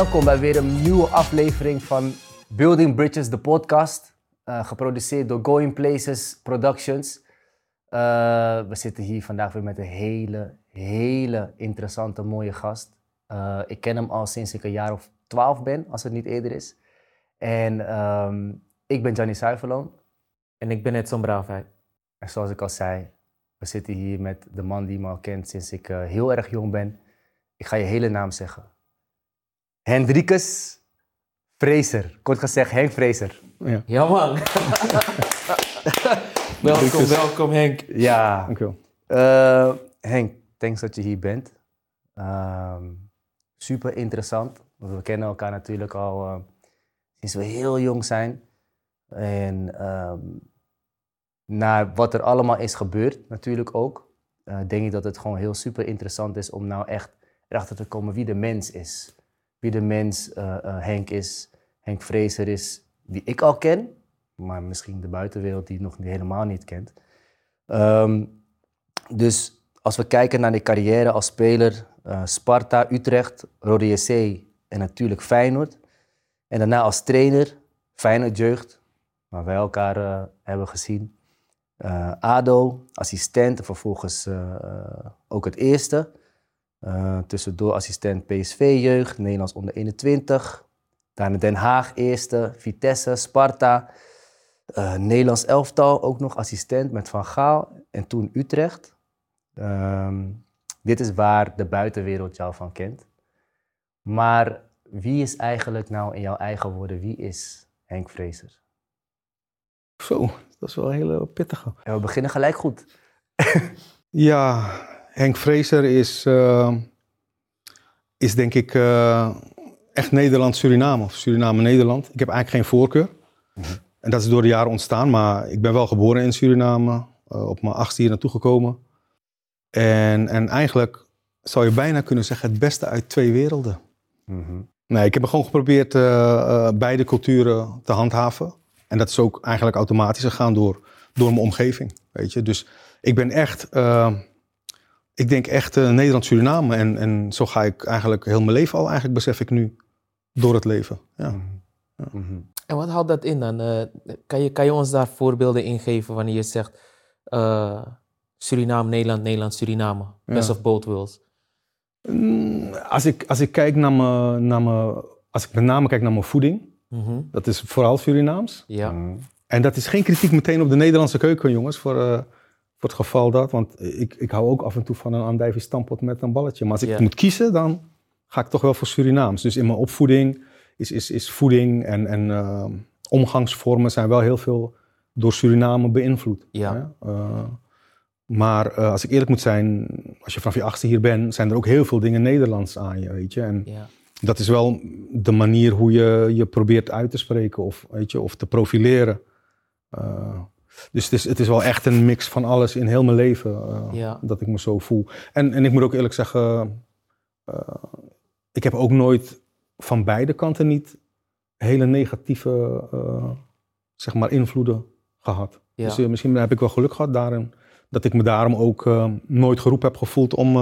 Welkom bij weer een nieuwe aflevering van Building Bridges, de podcast. Eh, geproduceerd door Going Places Productions. Eh, we zitten hier vandaag weer met een hele, hele interessante, mooie gast. Eh, ik ken hem al sinds ik een jaar of twaalf ben, als het niet eerder is. En ehm, ik ben Johnny Zuiverloon. En ik ben Edson Braafheid. En zoals ik al zei, we zitten hier met de man die me al kent sinds ik heel erg jong ben. Ik ga je hele naam zeggen. Hendrikus Fraser. Kort gezegd, Henk Fraser. Ja, Ja man. welkom, welkom Henk. Ja, dankjewel. Eh, Henk, thanks dat je hier bent. Ehm, super interessant. Want we kennen elkaar natuurlijk al eh, sinds we heel jong zijn. En ehm naar wat er allemaal is gebeurd, natuurlijk ook, eh, denk ik dat het gewoon heel super interessant is om nou echt erachter te komen wie de mens is. Wie de mens eh, eh, Henk is, Henk Fraser is, die ik al ken, maar misschien de buitenwereld die nog helemaal niet kent. Ehm, dus als we kijken naar de carrière als speler, eh, Sparta, Utrecht, Rode JC en natuurlijk Feyenoord. En daarna als trainer, Feyenoord Jeugd, waar wij elkaar hebben gezien. ADO, assistent en vervolgens ook het eerste. Eh, tussendoor assistent PSV Jeugd, Nederlands onder 21. Daarna Den Haag eerste, Vitesse, Sparta. Eh, Nederlands elftal ook nog assistent met Van Gaal. En toen Utrecht. Ehm, dit is waar de buitenwereld jou van kent. Maar wie is eigenlijk nou in jouw eigen woorden, wie is Henk Fraser? Zo, dat is wel een hele pittige. En we beginnen gelijk goed. Ja, Henk Fraser is, eh, is denk ik eh, echt Nederland-Suriname of Suriname-Nederland. Ik heb eigenlijk geen voorkeur. En dat is door de jaren ontstaan, maar ik ben wel geboren in Suriname. eh, op mijn achtste hier naartoe gekomen. En, en eigenlijk zou je bijna kunnen zeggen het beste uit twee werelden. Mhm. Nee, ik heb gewoon geprobeerd beide culturen te handhaven. En dat is ook eigenlijk automatisch gegaan door, door mijn omgeving. Weet je? Dus ik ben echt, ik denk echt eh, Nederland-Suriname. En, en zo ga ik eigenlijk heel mijn leven al, eigenlijk besef ik nu, door het leven. Ja. Mhm. En wat houdt dat in dan? Eh, kan, je, kan je ons daar voorbeelden in geven wanneer je zegt eh, Suriname, Nederland, Nederland, Suriname? Best Ja. of both worlds. Mm, Als ik, als ik kijk naar mijn, naar mijn, als ik met name kijk naar mijn voeding, Mhm. dat is vooral Surinaams. Ja. Mhm. En dat is geen kritiek meteen op de Nederlandse keuken, jongens, voor, eh, voor het geval dat. Want ik, ik hou ook af en toe van een andijvie stampot met een balletje. Maar als ik Ja. moet kiezen, dan ga ik toch wel voor Surinaams. Dus in mijn opvoeding is, is, is voeding en, en eh, omgangsvormen zijn wel heel veel door Suriname beïnvloed. Ja. hè. Eh, maar eh, als ik eerlijk moet zijn, als je vanaf je achtste hier bent, zijn er ook heel veel dingen Nederlands aan je, weet je. En ja. dat is wel de manier hoe je je probeert uit te spreken of, weet je, of te profileren. Dus het is, het is wel echt een mix van alles in heel mijn leven eh, Ja. dat ik me zo voel. En, en ik moet ook eerlijk zeggen, eh, ik heb ook nooit van beide kanten niet hele negatieve eh, zeg maar invloeden gehad. Ja. Dus misschien heb ik wel geluk gehad daarin, dat ik me daarom ook nooit geroepen heb gevoeld om,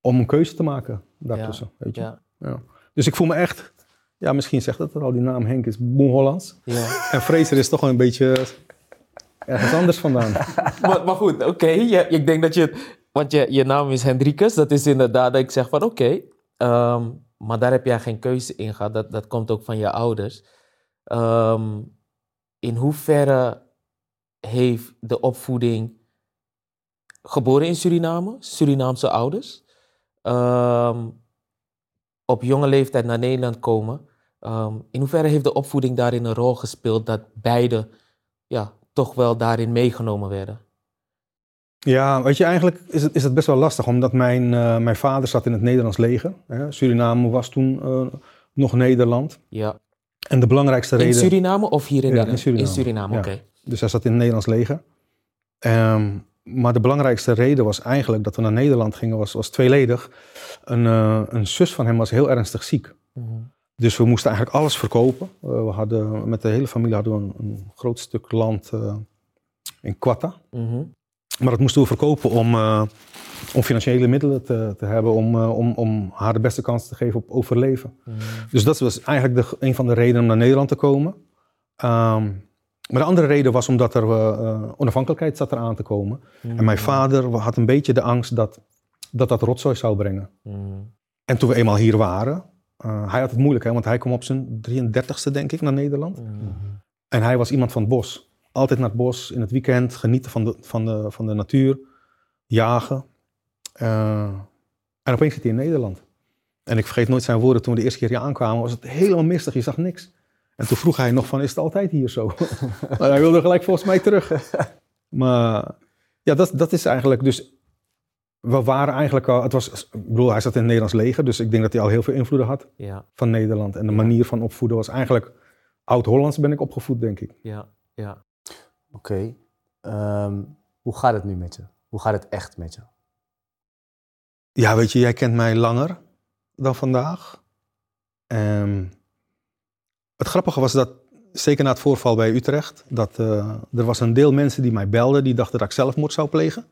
om een keuze te maken daartussen. Weet je? Ja. Dus ik voel me echt, ja, misschien zegt het er al, die naam Henk is boem Hollands. ja. En Fraser is toch wel een beetje ergens anders vandaan. maar, maar goed, oké. Ik denk dat je... Want je, je naam is Hendrikus. Dat is inderdaad dat ik zeg van oké. ehm, maar daar heb jij geen keuze in gehad. Dat, dat komt ook van je ouders. Ehm, in hoeverre heeft de opvoeding... Geboren in Suriname, Surinaamse ouders. ehm, op jonge leeftijd naar Nederland komen. in hoeverre heeft de opvoeding daarin een rol gespeeld dat beide ja, toch wel daarin meegenomen werden? Ja, weet je, eigenlijk is het, is het best wel lastig, omdat mijn, eh, mijn vader zat in het Nederlands leger. Hè. Suriname was toen eh, nog Nederland. Ja. En de belangrijkste In reden... Suriname of hier in Ja, Nederland? in Suriname. In Suriname, Ja. oké. Dus hij zat in het Nederlands leger. Ehm, maar de belangrijkste reden was eigenlijk dat we naar Nederland gingen, was, was tweeledig. Een, eh, een zus van hem was heel ernstig ziek. Mhm. Dus we moesten eigenlijk alles verkopen. Eh, we hadden, met de hele familie hadden we een, een groot stuk land eh, in Quetta. Mhm. Maar dat moesten we verkopen om, eh, om financiële middelen te, te hebben om, om, om haar de beste kans te geven op overleven. Mm. Dus dat was eigenlijk de, een van de redenen om naar Nederland te komen. Ehm, maar de andere reden was omdat er onafhankelijkheid zat eraan te komen. En mijn vader had een beetje de angst dat dat, dat rotzooi zou brengen. En toen we eenmaal hier waren, uh, hij had het moeilijk, hè, want hij kwam op zijn 33ste, denk ik, naar Nederland. Mm. En hij was iemand van het bos. Altijd naar het bos, in het weekend, genieten van de, van de, van de natuur, jagen. Uh, en opeens zit hij in Nederland. En ik vergeet nooit zijn woorden toen we de eerste keer hier aankwamen, was het helemaal mistig, je zag niks. En toen vroeg hij nog van, is het altijd hier zo? maar hij wilde gelijk volgens mij terug. maar ja, dat, dat is eigenlijk, dus we waren eigenlijk al, het was, ik bedoel, hij zat in het Nederlands leger, dus ik denk dat hij al heel veel invloeden had Ja, van Nederland. En de Ja. manier van opvoeden was eigenlijk, oud-Hollands ben ik opgevoed, denk ik. ja, ja. Oké. Ehm, hoe gaat het nu met je? Hoe gaat het echt met je? Ja, weet je, jij kent mij langer dan vandaag. Ehm, het grappige was dat, zeker na het voorval bij Utrecht, dat eh, er was een deel mensen die mij belden, die dachten dat ik zelfmoord zou plegen.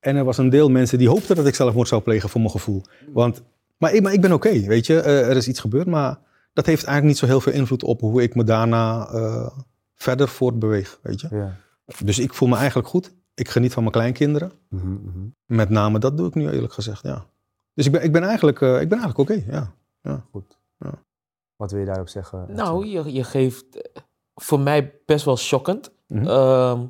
En er was een deel mensen die hoopten dat ik zelfmoord zou plegen, voor mijn gevoel. Want, maar, ik, maar ik ben oké, weet je. Eh, er is iets gebeurd, maar dat heeft eigenlijk niet zo heel veel invloed op hoe ik me daarna eh, verder voortbeweeg, weet je. Ja. Dus ik voel me eigenlijk goed. Ik geniet van mijn kleinkinderen. Mhm, mhm. Met name dat doe ik nu eerlijk gezegd, ja. Dus ik ben, ik ben eigenlijk, eh, ik ben eigenlijk oké, ja. Goed. Ja. Wat wil je daarop zeggen? Nou, je, je geeft voor mij best wel shockend. Ehm,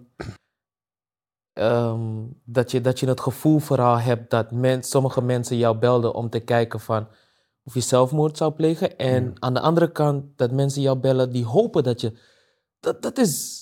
ehm, dat, je, dat je het gevoel vooral hebt dat men, sommige mensen jou belden om te kijken van of je zelfmoord zou plegen. En aan de andere kant dat mensen jou bellen die hopen dat je... Dat, dat is...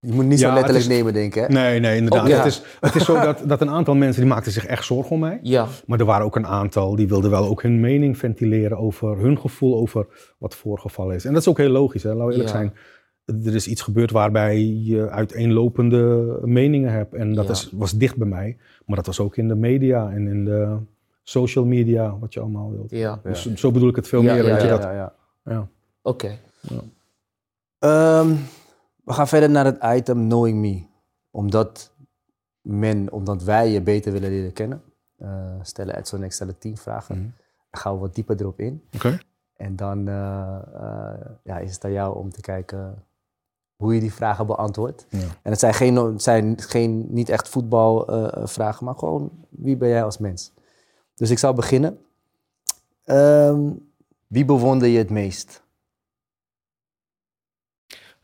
Je moet niet zo letterlijk is- nemen, denk ik. Hè? Nee, nee, inderdaad. Ook, ja. het, is, het is zo dat, dat een aantal mensen die maakten zich echt zorgen om mij. Ja, Maar er waren ook een aantal die wilden wel ook hun mening ventileren over hun gevoel over wat voorgevallen is. En dat is ook heel logisch, hè? laten we eerlijk Ja. zijn. Er is iets gebeurd waarbij je uiteenlopende meningen hebt. En dat Ja. is, was dicht bij mij. Maar dat was ook in de media en in de social media, wat je allemaal wilt. ja. Dus zo bedoel ik het veel meer. ja, weet je, ja, dat, ja, ja. ja. Oké. Ehm, we gaan verder naar het item Knowing Me. Omdat, men, omdat wij je beter willen leren kennen, eh, stellen Edson en ik stellen tien vragen. Dan gaan we wat dieper erop in. Oké. En dan eh, eh, ja, is het aan jou om te kijken hoe je die vragen beantwoordt. Ja. En het zijn, geen, het zijn geen, niet echt voetbalvragen, maar gewoon wie ben jij als mens. Dus ik zal beginnen. Ehm, wie bewonder je het meest?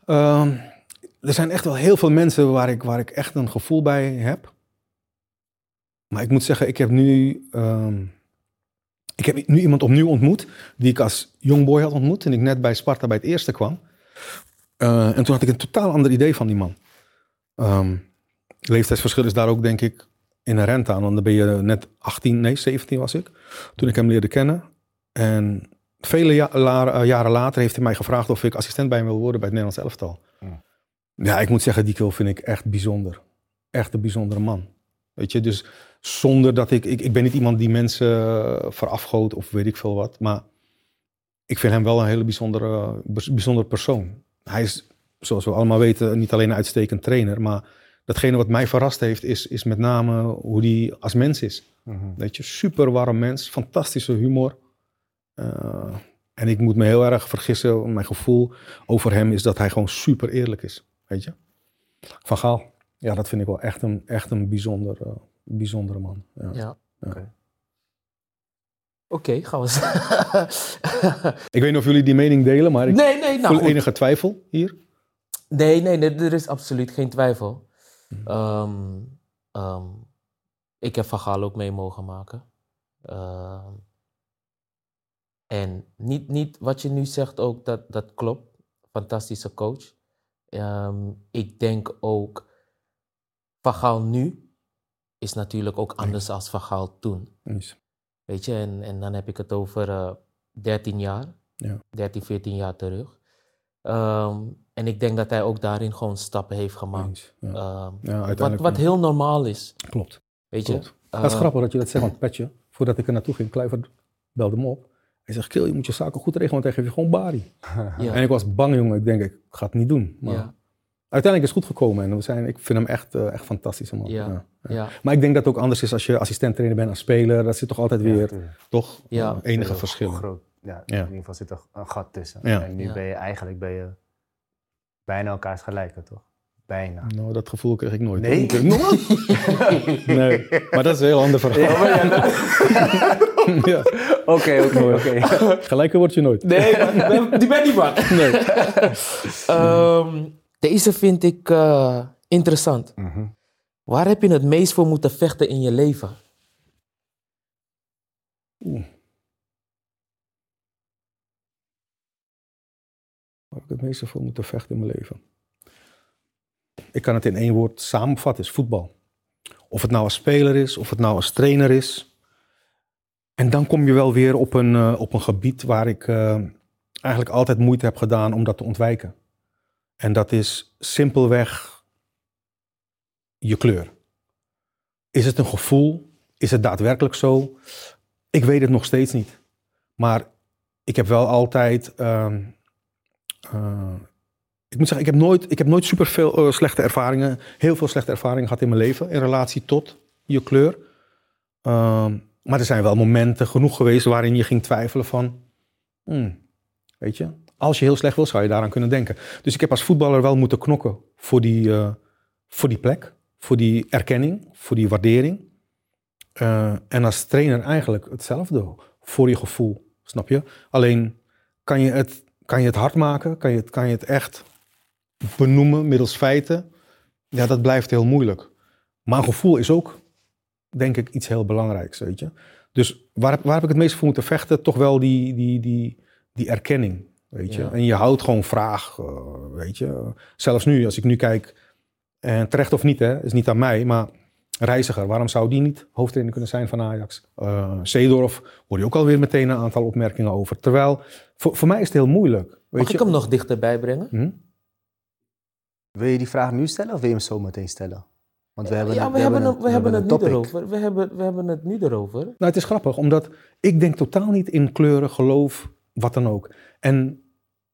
Ehm, er zijn echt wel heel veel mensen waar ik, waar ik echt een gevoel bij heb. Maar ik moet zeggen, ik heb nu, ehm, ik heb nu iemand opnieuw ontmoet die ik als jongboy had ontmoet. En ik net bij Sparta bij het eerste kwam. Eh, en toen had ik een totaal ander idee van die man. Ehm, leeftijdsverschil is daar ook denk ik inherent aan. Want dan ben je net 18, nee 17 was ik. Toen ik hem leerde kennen. En vele ja- eh, jaren later heeft hij mij gevraagd of ik assistent bij hem wil worden bij het Nederlands elftal. Ja. Ja, ik moet zeggen, die kill vind ik echt bijzonder. Echt een bijzondere man. Weet je, dus zonder dat ik... Ik, ik ben niet iemand die mensen eh, verafgoot of weet ik veel wat. Maar ik vind hem wel een hele bijzondere, bijzondere persoon. Hij is, zoals we allemaal weten, niet alleen een uitstekend trainer. Maar datgene wat mij verrast heeft, is, is met name hoe hij als mens is. Weet je, super warm mens, fantastische humor. Eh, en ik moet me heel erg vergissen, mijn gevoel over hem is dat hij gewoon super eerlijk is. Weet je? Van Gaal, ja, dat vind ik wel echt een, echt een bijzonder, eh, bijzondere man. Ja. Ja. Oké. Oké, gaan we. Ik weet niet of jullie die mening delen, maar ik nee, nee, nou voel goed. enige twijfel hier. Nee, nee, nee, er is absoluut geen twijfel. Mhm. Ehm, ehm, ik heb Van Gaal ook mee mogen maken. Ehm, en niet, niet wat je nu zegt ook, dat, dat klopt. Fantastische coach. Ik denk ook, Van Gaal nu is natuurlijk ook anders als Van Gaal toen. Eens. Weet je, en, en dan heb ik het over eh 13 jaar. Ja. 13, 14 jaar terug. Ehm, en ik denk dat hij ook daarin gewoon stappen heeft gemaakt. Ja. Ehm, Ja, wat, wat heel normaal is. Klopt. Weet Klopt. je? dat is Eh, grappig dat je dat zegt, want Petje, voordat ik er naartoe ging, Kluivert belde me op. Hij zegt, Kil, je moet je zaken goed regelen, want hij geeft je gewoon bari. En ik was bang, jongen. Ik denk, ik ga het niet doen. Maar. Uiteindelijk is het goed gekomen. En we zijn, ik vind hem echt, eh, echt fantastisch. Man. Ja. Ja. Maar ik denk dat het ook anders is als je assistent-trainer bent als speler. Dat zit toch altijd weer, toch, Ja. enige. Groot. Ja, Ja. in ieder geval zit er een gat tussen. Ja. En nu Ja. ben je eigenlijk ben je bijna elkaars gelijke, toch? Bijna. Nou, dat gevoel kreeg ik nooit. Nee? nee, maar dat is een heel ander verhaal. Ja, Oké, oké, oké. Gelijker word je nooit. Nee, die ben niet bang. Nee. Ehm, deze vind ik eh, interessant. Mhm. Waar heb je het meest voor moeten vechten in je leven? Waar heb ik het meeste voor moeten vechten in mijn leven? Ik kan het in één woord samenvatten, is voetbal. Of het nou als speler is, of het nou als trainer is. En dan kom je wel weer op een, eh, op een gebied waar ik eh, eigenlijk altijd moeite heb gedaan om dat te ontwijken. En dat is simpelweg je kleur. Is het een gevoel? Is het daadwerkelijk zo? Ik weet het nog steeds niet. Maar ik heb wel altijd ehm, eh, ik moet zeggen, ik heb nooit, ik heb nooit super veel slechte ervaringen, heel veel slechte ervaringen gehad in mijn leven in relatie tot je kleur. Ehm, maar er zijn wel momenten genoeg geweest waarin je ging twijfelen van, hmm, weet je, als je heel slecht wil, zou je daaraan kunnen denken. Dus ik heb als voetballer wel moeten knokken voor die, eh, voor die plek, voor die erkenning, voor die waardering. Eh, en als trainer eigenlijk hetzelfde, voor je gevoel, snap je? Alleen kan je het kan je het hard maken? Kan je het, kan je het echt benoemen middels feiten? Ja, dat blijft heel moeilijk. Maar gevoel is ook, denk ik, iets heel belangrijks, weet je. Dus waar, waar heb ik het meest voor moeten vechten? Toch wel die, die, die, die erkenning, weet je. Ja. En je houdt gewoon vraag, eh, weet je. Zelfs nu, als ik nu kijk, en terecht of niet, hè, is niet aan mij, maar Reiziger, waarom zou die niet hoofdtrainer kunnen zijn van Ajax? Eh Seedorf, hoor je ook alweer meteen een aantal opmerkingen over. Terwijl, voor, voor mij is het heel moeilijk. Weet Mag je? ik hem nog dichterbij brengen? Hm? Wil je die vraag nu stellen of wil je hem zo meteen stellen? Want we hebben, ja, we, hebben, een- het, we hebben een het nu topic. erover. We hebben, we hebben het nu erover. Nou, het is grappig, omdat ik denk totaal niet in kleuren, geloof, wat dan ook. En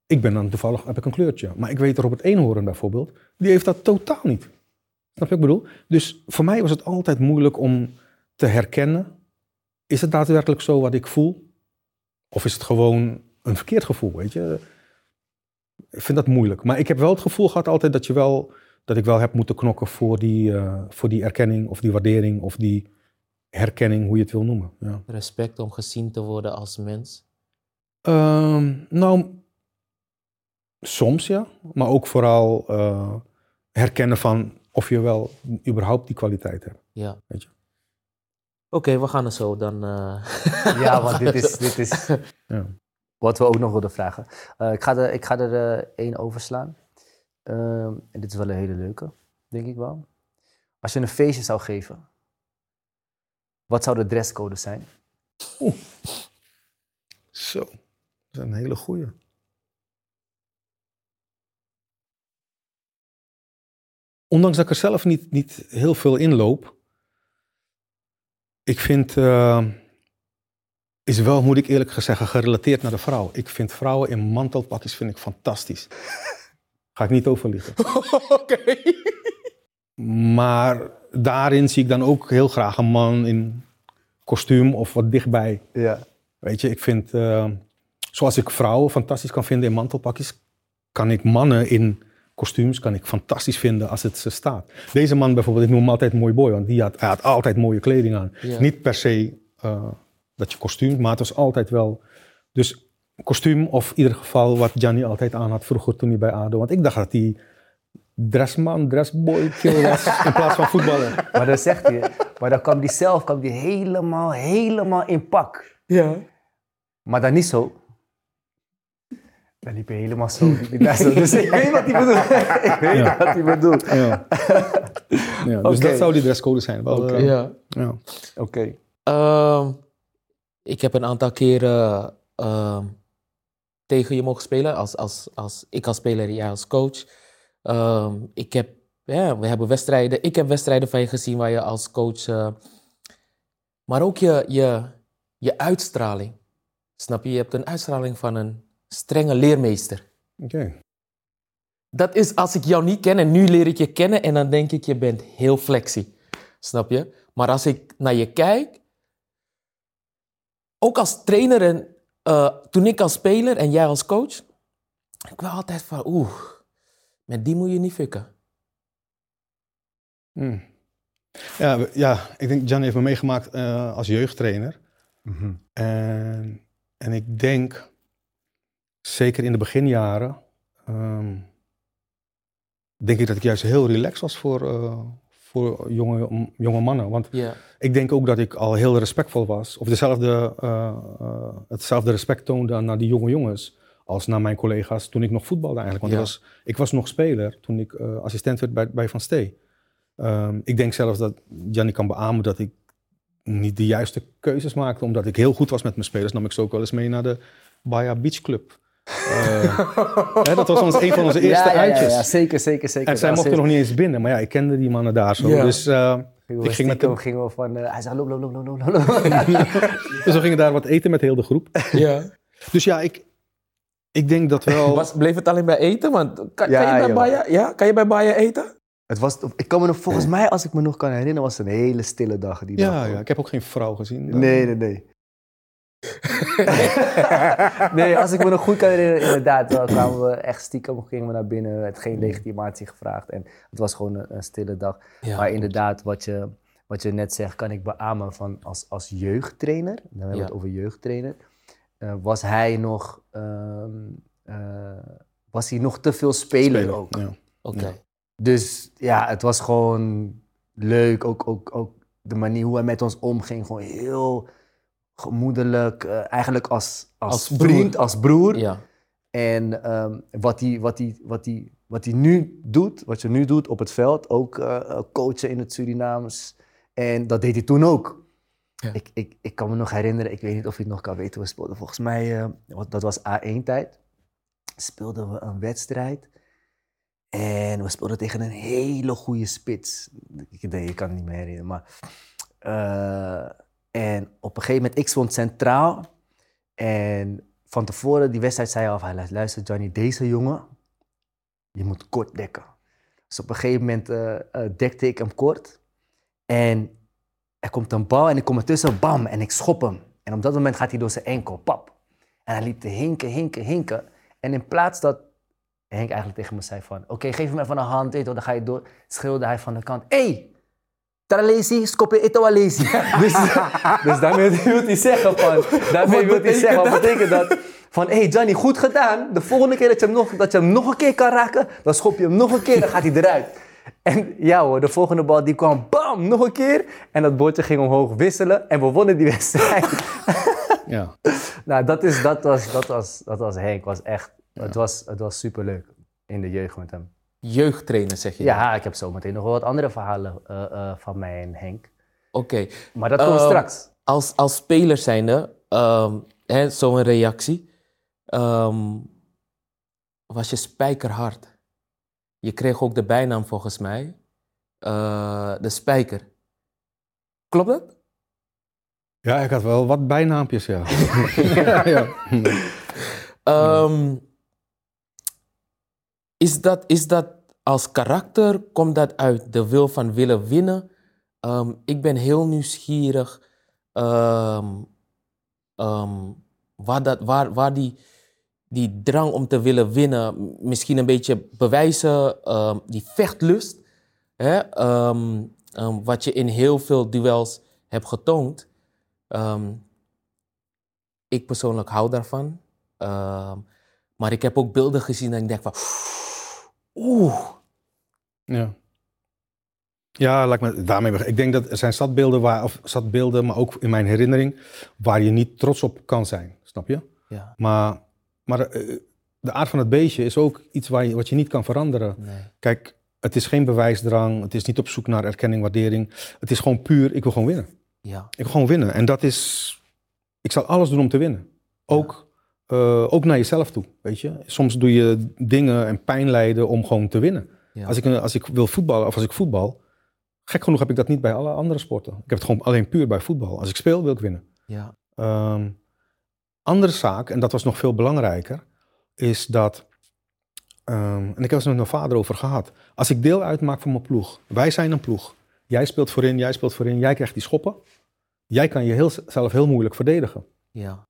ik ben dan toevallig, heb ik een kleurtje. Maar ik weet Robert Eenhoorn bijvoorbeeld, die heeft dat totaal niet. Snap je wat ik bedoel? Dus voor mij was het altijd moeilijk om te herkennen, is het daadwerkelijk zo wat ik voel? Of is het gewoon een verkeerd gevoel, weet je? Ik vind dat moeilijk. Maar ik heb wel het gevoel gehad altijd dat, je wel, dat ik wel heb moeten knokken voor die, eh, voor die erkenning of die waardering of die herkenning, hoe je het wil noemen. Ja. Respect om gezien te worden als mens. Ehm, nou, soms ja, maar ook vooral eh, herkennen van of je wel überhaupt die kwaliteit hebt. Ja. Weet je. Oké, we gaan er zo dan. eh, Ja, want dit is, dit is Ja. wat we ook nog wilden vragen. Eh, ik, ga er, ik ga er één overslaan. Ehm, en dit is wel een hele leuke, denk ik wel. Als je een feestje zou geven, wat zou de dresscode zijn? Zo, is een hele goeie. Ondanks dat ik er zelf niet, niet heel veel in loop, ik vind, eh, is wel, moet ik eerlijk zeggen, gerelateerd naar de vrouw. Ik vind vrouwen in mantelpakjes vind ik fantastisch. Ga ik niet over liegen. Oké. Maar daarin zie ik dan ook heel graag een man in kostuum of wat dichtbij. Ja. Weet je, ik vind, eh, zoals ik vrouwen fantastisch kan vinden in mantelpakjes, kan ik mannen in kostuums kan ik fantastisch vinden als het ze staat. Deze man bijvoorbeeld, ik noem hem altijd mooi boy, want die had, hij had altijd mooie kleding aan. Ja. Niet per se eh, dat je kostuum, maar het was altijd wel... Dus kostuum of in ieder geval wat Gianni altijd aan had vroeger toen hij bij ADO. Want ik dacht dat hij dressman, dressboy kill was in plaats van voetballer. Maar dan zegt hij, maar dan kwam hij zelf kwam die helemaal, helemaal in pak. Ja. Maar dan niet zo. Dan liep helemaal zo. Dus ik weet wat hij bedoelt. ik weet Ja. wat hij bedoelt. Ja. ja, dus dat zou die dresscode zijn. Wel, Oké. eh, ja. ja. Oké. Ehm, ik heb een aantal keren ehm, tegen je mogen spelen. Als, als, als, ik als speler, jij als coach. Ehm, ik heb, ja, we hebben wedstrijden. Ik heb wedstrijden van je gezien waar je als coach. eh, maar ook je, je, je uitstraling. Snap je? Je hebt een uitstraling van een strenge leermeester. Oké. dat is als ik jou niet ken en nu leer ik je kennen en dan denk ik, je bent heel flexie. Snap je? Maar als ik naar je kijk, ook als trainer en eh, toen ik als speler en jij als coach, ik was altijd van, oeh, met die moet je niet fikken. Hmm. Ja, ja, ik denk, Jan heeft me meegemaakt eh, als jeugdtrainer. En, en ik denk, zeker in de beginjaren, ehm, denk ik dat ik juist heel relaxed was voor, eh, voor jonge, jonge mannen. Want ik denk ook dat ik al heel respectvol was. Of dezelfde, eh, hetzelfde respect toonde naar die jonge jongens als naar mijn collega's toen ik nog voetbalde eigenlijk. Want Ja. was, ik was nog speler toen ik assistent werd bij, bij Van Stee. Ehm, ik denk zelfs dat Jannie kan beamen dat ik niet de juiste keuzes maakte. Omdat ik heel goed was met mijn spelers, nam ik ze ook wel eens mee naar de Baja Beach Club. Eh, hè, dat was ons, een van onze eerste ja, ja, ja, uitjes. ja, zeker, zeker, zeker. En zij mochten nog niet eens binnen. Maar ja, ik kende die mannen daar zo. Ja. Dus, eh, Gingen we ik ging met hem- gingen we van, eh, hij zei loop, loop, loop, loop, loop, dus we gingen daar wat eten met heel de groep. ja. Dus ja, ik, ik denk dat wel... Was, bleef het alleen bij eten? Want kan, Ja, kan, je bij. Baja, ja? kan je bij Baja eten? Het was, ik kan me nog, volgens mij, als ik me nog kan herinneren, was het een hele stille dag die dag. ja, ik heb ook geen vrouw gezien. Nee, nee, nee. nee, als ik me nog goed kan herinneren, inderdaad. Dan kwamen we echt stiekem, gingen we naar binnen. Het geen legitimatie gevraagd. En het was gewoon een, een stille dag. Ja, maar inderdaad, wat je, wat je net zegt, kan ik beamen van als, als jeugdtrainer. Dan hebben we Ja. het over jeugdtrainer. eh, was hij nog... ehm, eh, was hij nog te veel speler, Spelen, ook. Ja. Oké. Dus ja, het was gewoon leuk. Ook, ook, ook de manier hoe hij met ons omging. Gewoon heel gemoedelijk. eh, eigenlijk als, als, vriend, als broer. Ja. En ehm, wat, hij, wat, hij, wat, hij, wat hij nu doet, wat je nu doet op het veld. Ook eh, eh, coachen in het Surinaams. En dat deed hij toen ook. Ja. Ik, ik, ik kan me nog herinneren, ik weet niet of je het nog kan weten. We speelden volgens mij, wat- dat was A1-tijd. Speelden we een wedstrijd. En we speelden tegen een hele goede spits. Ik, ik kan het niet meer herinneren. Maar, en op een gegeven moment, ik stond centraal. En van tevoren, die wedstrijd zei al van, luister Johnny, deze jongen, je moet kort dekken. Dus op een gegeven moment eh, eh, dekte ik hem kort. En er komt een bal en ik kom ertussen, bam, en ik schop hem. En op dat moment gaat hij door zijn enkel, pap. En hij liep te hinken, hinken, hinken. En in plaats dat Henk eigenlijk tegen me zei van... Oké, geef hem even een hand, dan ga je door. Schreeuwde hij van de kant... Hey, Alesi. dus, dus daarmee wil hij zeggen van... Daarmee Wat wil hij betekent zeggen, wat dat? betekent dat? Van, hey Johnny, goed gedaan. De volgende keer dat je, hem nog, dat je hem nog een keer kan raken... dan schop je hem nog een keer, dan gaat hij eruit. En ja hoor, de volgende bal die kwam, bam, nog een keer. En dat bordje ging omhoog wisselen en we wonnen die wedstrijd. Ja. nou, dat, is, dat, was, dat, was, dat was Henk. Was echt, het, was, het was superleuk in de jeugd met hem. Jeugdtrainer zeg je? Ja, ik heb zometeen nog wel wat andere verhalen eh, eh, van mij en Henk. Oké. Maar dat komt Ehm, straks. Als, als speler zijnde, ehm hè, zo'n reactie, ehm, was je spijkerhard. Je kreeg ook de bijnaam volgens mij, eh, de spijker. Klopt dat? ja, ik had wel wat bijnaampjes, ja. ja, ja. Ehm, is, dat, is dat als karakter, komt dat uit de wil van willen winnen? Ehm, ik ben heel nieuwsgierig ehm, ehm, waar, dat, waar, waar die, die drang om te willen winnen, misschien een beetje bewijzen, die vechtlust, hè, wat je in heel veel duels hebt getoond. Ik persoonlijk hou daarvan. Maar ik heb ook beelden gezien en ik denk van... Oeh. Ja. Ja, laat ik me daarmee Ik denk dat er zijn stadbeelden, waar, of stadbeelden, maar ook in mijn herinnering, waar je niet trots op kan zijn. Snap je? Ja, Maar, maar eh, de aard van het beestje is ook iets waar je, wat je niet kan veranderen. nee. Kijk, het is geen bewijsdrang, het is niet op zoek naar erkenning, waardering. Het is gewoon puur, ik wil gewoon winnen. Ja, Ik wil gewoon winnen. En dat is, ik zal alles doen om te winnen. Ook, eh, ook naar jezelf toe, weet je. Soms doe je dingen en pijn lijden om gewoon te winnen. ja. Als, ik, als ik wil voetballen of als ik voetbal, gek genoeg heb ik dat niet bij alle andere sporten. Ik heb het gewoon alleen puur bij voetbal. Als ik speel, wil ik winnen. ja. Ehm, andere zaak, en dat was nog veel belangrijker, is dat Ehm, en ik heb het met mijn vader over gehad. Als ik deel uitmaak van mijn ploeg, wij zijn een ploeg. Jij speelt voorin, jij speelt voorin, jij krijgt die schoppen. Jij kan je heel, zelf heel moeilijk verdedigen. Ja.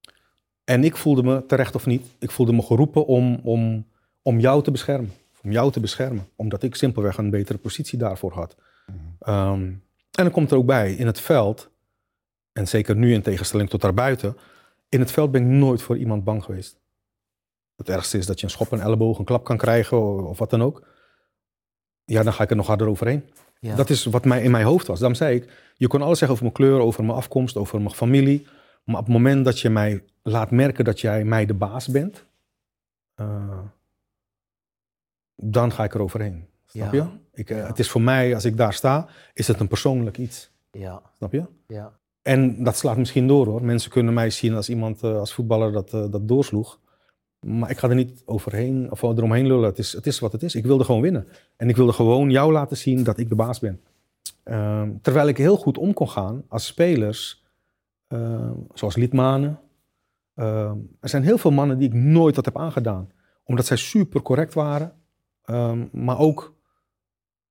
En ik voelde me, terecht of niet, ik voelde me geroepen om, om, om jou te beschermen. Om jou te beschermen. Omdat ik simpelweg een betere positie daarvoor had. Ehm, en dan komt er ook bij, in het veld, en zeker nu in tegenstelling tot daarbuiten, in het veld ben ik nooit voor iemand bang geweest. Het ergste is dat je een schop, een elleboog, een klap kan krijgen of, of wat dan ook. Ja, dan ga ik er nog harder overheen. Ja. Dat is wat mij in mijn hoofd was. Daarom zei ik, je kon alles zeggen over mijn kleur, over mijn afkomst, over mijn familie. Maar op het moment dat je mij laat merken dat jij mij de baas bent, eh, dan ga ik er overheen. Snap Ja. je? Ik, eh, Ja. Het is voor mij, als ik daar sta, is het een persoonlijk iets. Ja. Snap je? Ja. En dat slaat misschien door hoor. Mensen kunnen mij zien als iemand, eh, als voetballer dat, dat doorsloeg. Maar ik ga er niet overheen of eromheen lullen. Het is, het is wat het is. Ik wilde gewoon winnen. En ik wilde gewoon jou laten zien dat ik de baas ben. Ehm, terwijl ik heel goed om kon gaan als spelers, ehm, zoals Liedmanen. Ehm, er zijn heel veel mannen die ik nooit dat heb aangedaan. Omdat zij super correct waren. ehm, maar ook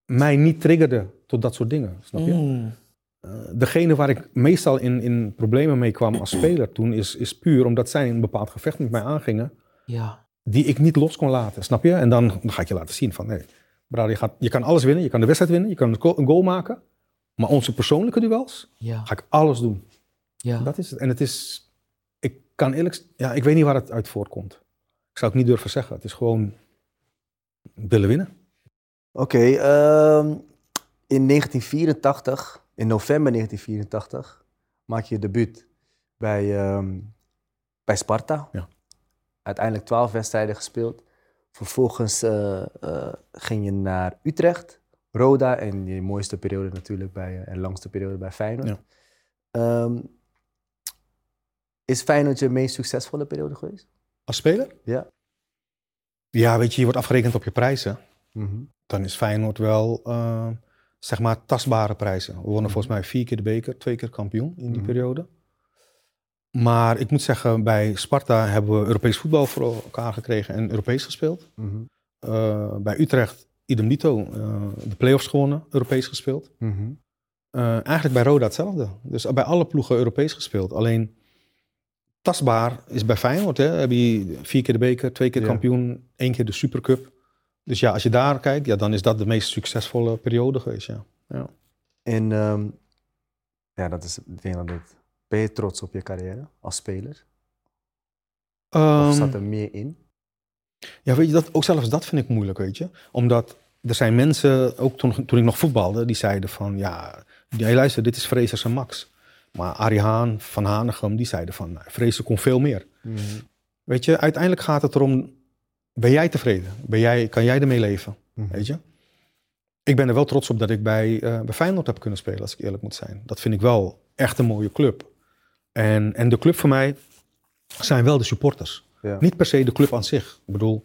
mij niet triggerden tot dat soort dingen. Snap je? Mm. Eh, degene waar ik meestal in, in problemen mee kwam als speler toen, is, is puur omdat zij een bepaald gevecht met mij aangingen, Ja. die ik niet los kon laten, snap je? En dan, dan ga ik je laten zien van, nee, Brad, je, gaat, je kan alles winnen, je kan de wedstrijd winnen, je kan een goal, een goal maken, maar onze persoonlijke duels Ja. ga ik alles doen. Ja. Dat is het. En het is, ik kan eerlijk, ja, ik weet niet waar het uit voortkomt. Ik zou het niet durven zeggen. Het is gewoon willen winnen. Oké, ehm, in 1984, in november 1984, maak je je debuut bij, ehm, bij Sparta. Ja. Uiteindelijk 12 wedstrijden gespeeld. Vervolgens eh, eh, ging je naar Utrecht, Roda en je mooiste periode natuurlijk bij, eh, en langste periode bij Feyenoord. Ja. Ehm, is Feyenoord je meest succesvolle periode geweest? Als speler? Ja. Ja, weet je, je wordt afgerekend op je prijzen. Mhm. dan is Feyenoord wel, eh, zeg maar, tastbare prijzen. We wonnen Mhm. volgens mij vier keer de beker, twee keer kampioen in die Mhm. periode. Maar ik moet zeggen, bij Sparta hebben we Europees voetbal voor elkaar gekregen en Europees gespeeld. Eh, bij Utrecht, idem dito, eh, de play-offs gewonnen, Europees gespeeld. Eigenlijk bij Roda hetzelfde. Dus bij alle ploegen Europees gespeeld. Alleen tastbaar is bij Feyenoord. Hè? Heb je vier keer de beker, twee keer Ja. kampioen, één keer de Supercup. Dus ja, als je daar kijkt, ja, dan is dat de meest succesvolle periode geweest. Ja. En ehm, ja, dat is, ik denk dat het, ben je trots op je carrière als speler? Of Ehm, zat er meer in? ja, weet je, dat, ook zelfs dat vind ik moeilijk, weet je. Omdat er zijn mensen, ook toen, toen ik nog voetbalde, die zeiden van, ja, luister, dit is Frezers en Max. Maar Arie Haan, Van Hanegem, die zeiden van, nou, Fraser kon veel meer. Weet je, uiteindelijk gaat het erom, ben jij tevreden? Ben jij, kan jij ermee leven? Mhm. Weet je? Ik ben er wel trots op dat ik bij, eh bij Feyenoord heb kunnen spelen, als ik eerlijk moet zijn. Dat vind ik wel echt een mooie club. En, en de club voor mij zijn wel de supporters. Ja. Niet per se de club aan zich. Ik bedoel,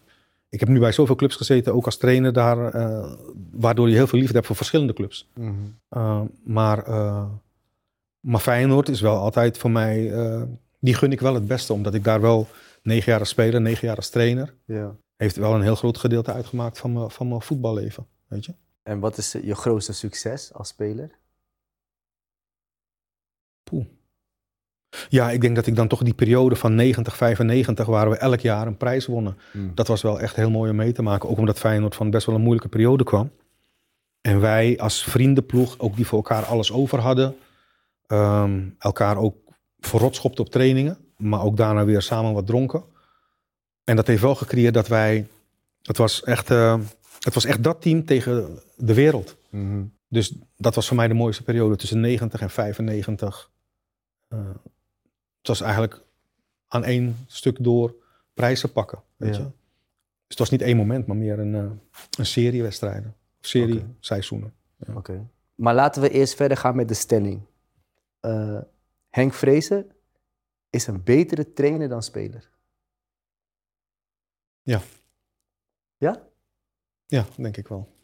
ik heb nu bij zoveel clubs gezeten, ook als trainer daar, eh, waardoor je heel veel liefde hebt voor verschillende clubs. Mhm. Uh, maar, uh, maar Feyenoord is wel altijd voor mij, uh, die gun ik wel het beste, omdat ik daar wel negen jaar als speler, negen jaar als trainer, Ja. heeft wel een heel groot gedeelte uitgemaakt van mijn, van mijn voetballeven, weet je. En wat is je grootste succes als speler? Poeh. Ja, ik denk dat ik dan toch die periode van 90, 95, waar we elk jaar een prijs wonnen. Mm. Dat was wel echt heel mooi om mee te maken. Ook omdat Feyenoord van best wel een moeilijke periode kwam. En wij als vriendenploeg, ook die voor elkaar alles over hadden. Um, elkaar ook verrot schopten op trainingen. Maar ook daarna weer samen wat dronken. En dat heeft wel gecreëerd dat wij... Het was echt, uh, het was echt dat team tegen de wereld. Mm-hmm. Dus dat was voor mij de mooiste periode tussen 90 en 95. Uh, het was eigenlijk aan één stuk door prijzen pakken. Weet Ja. je? Dus het was niet één moment, maar meer een, uh, een serie wedstrijden. Of serie seizoenen. Oké. Okay. Maar laten we eerst verder gaan met de stelling. Uh, Henk Vrezen is een betere trainer dan speler. Ja. Ja? Ja, denk ik wel.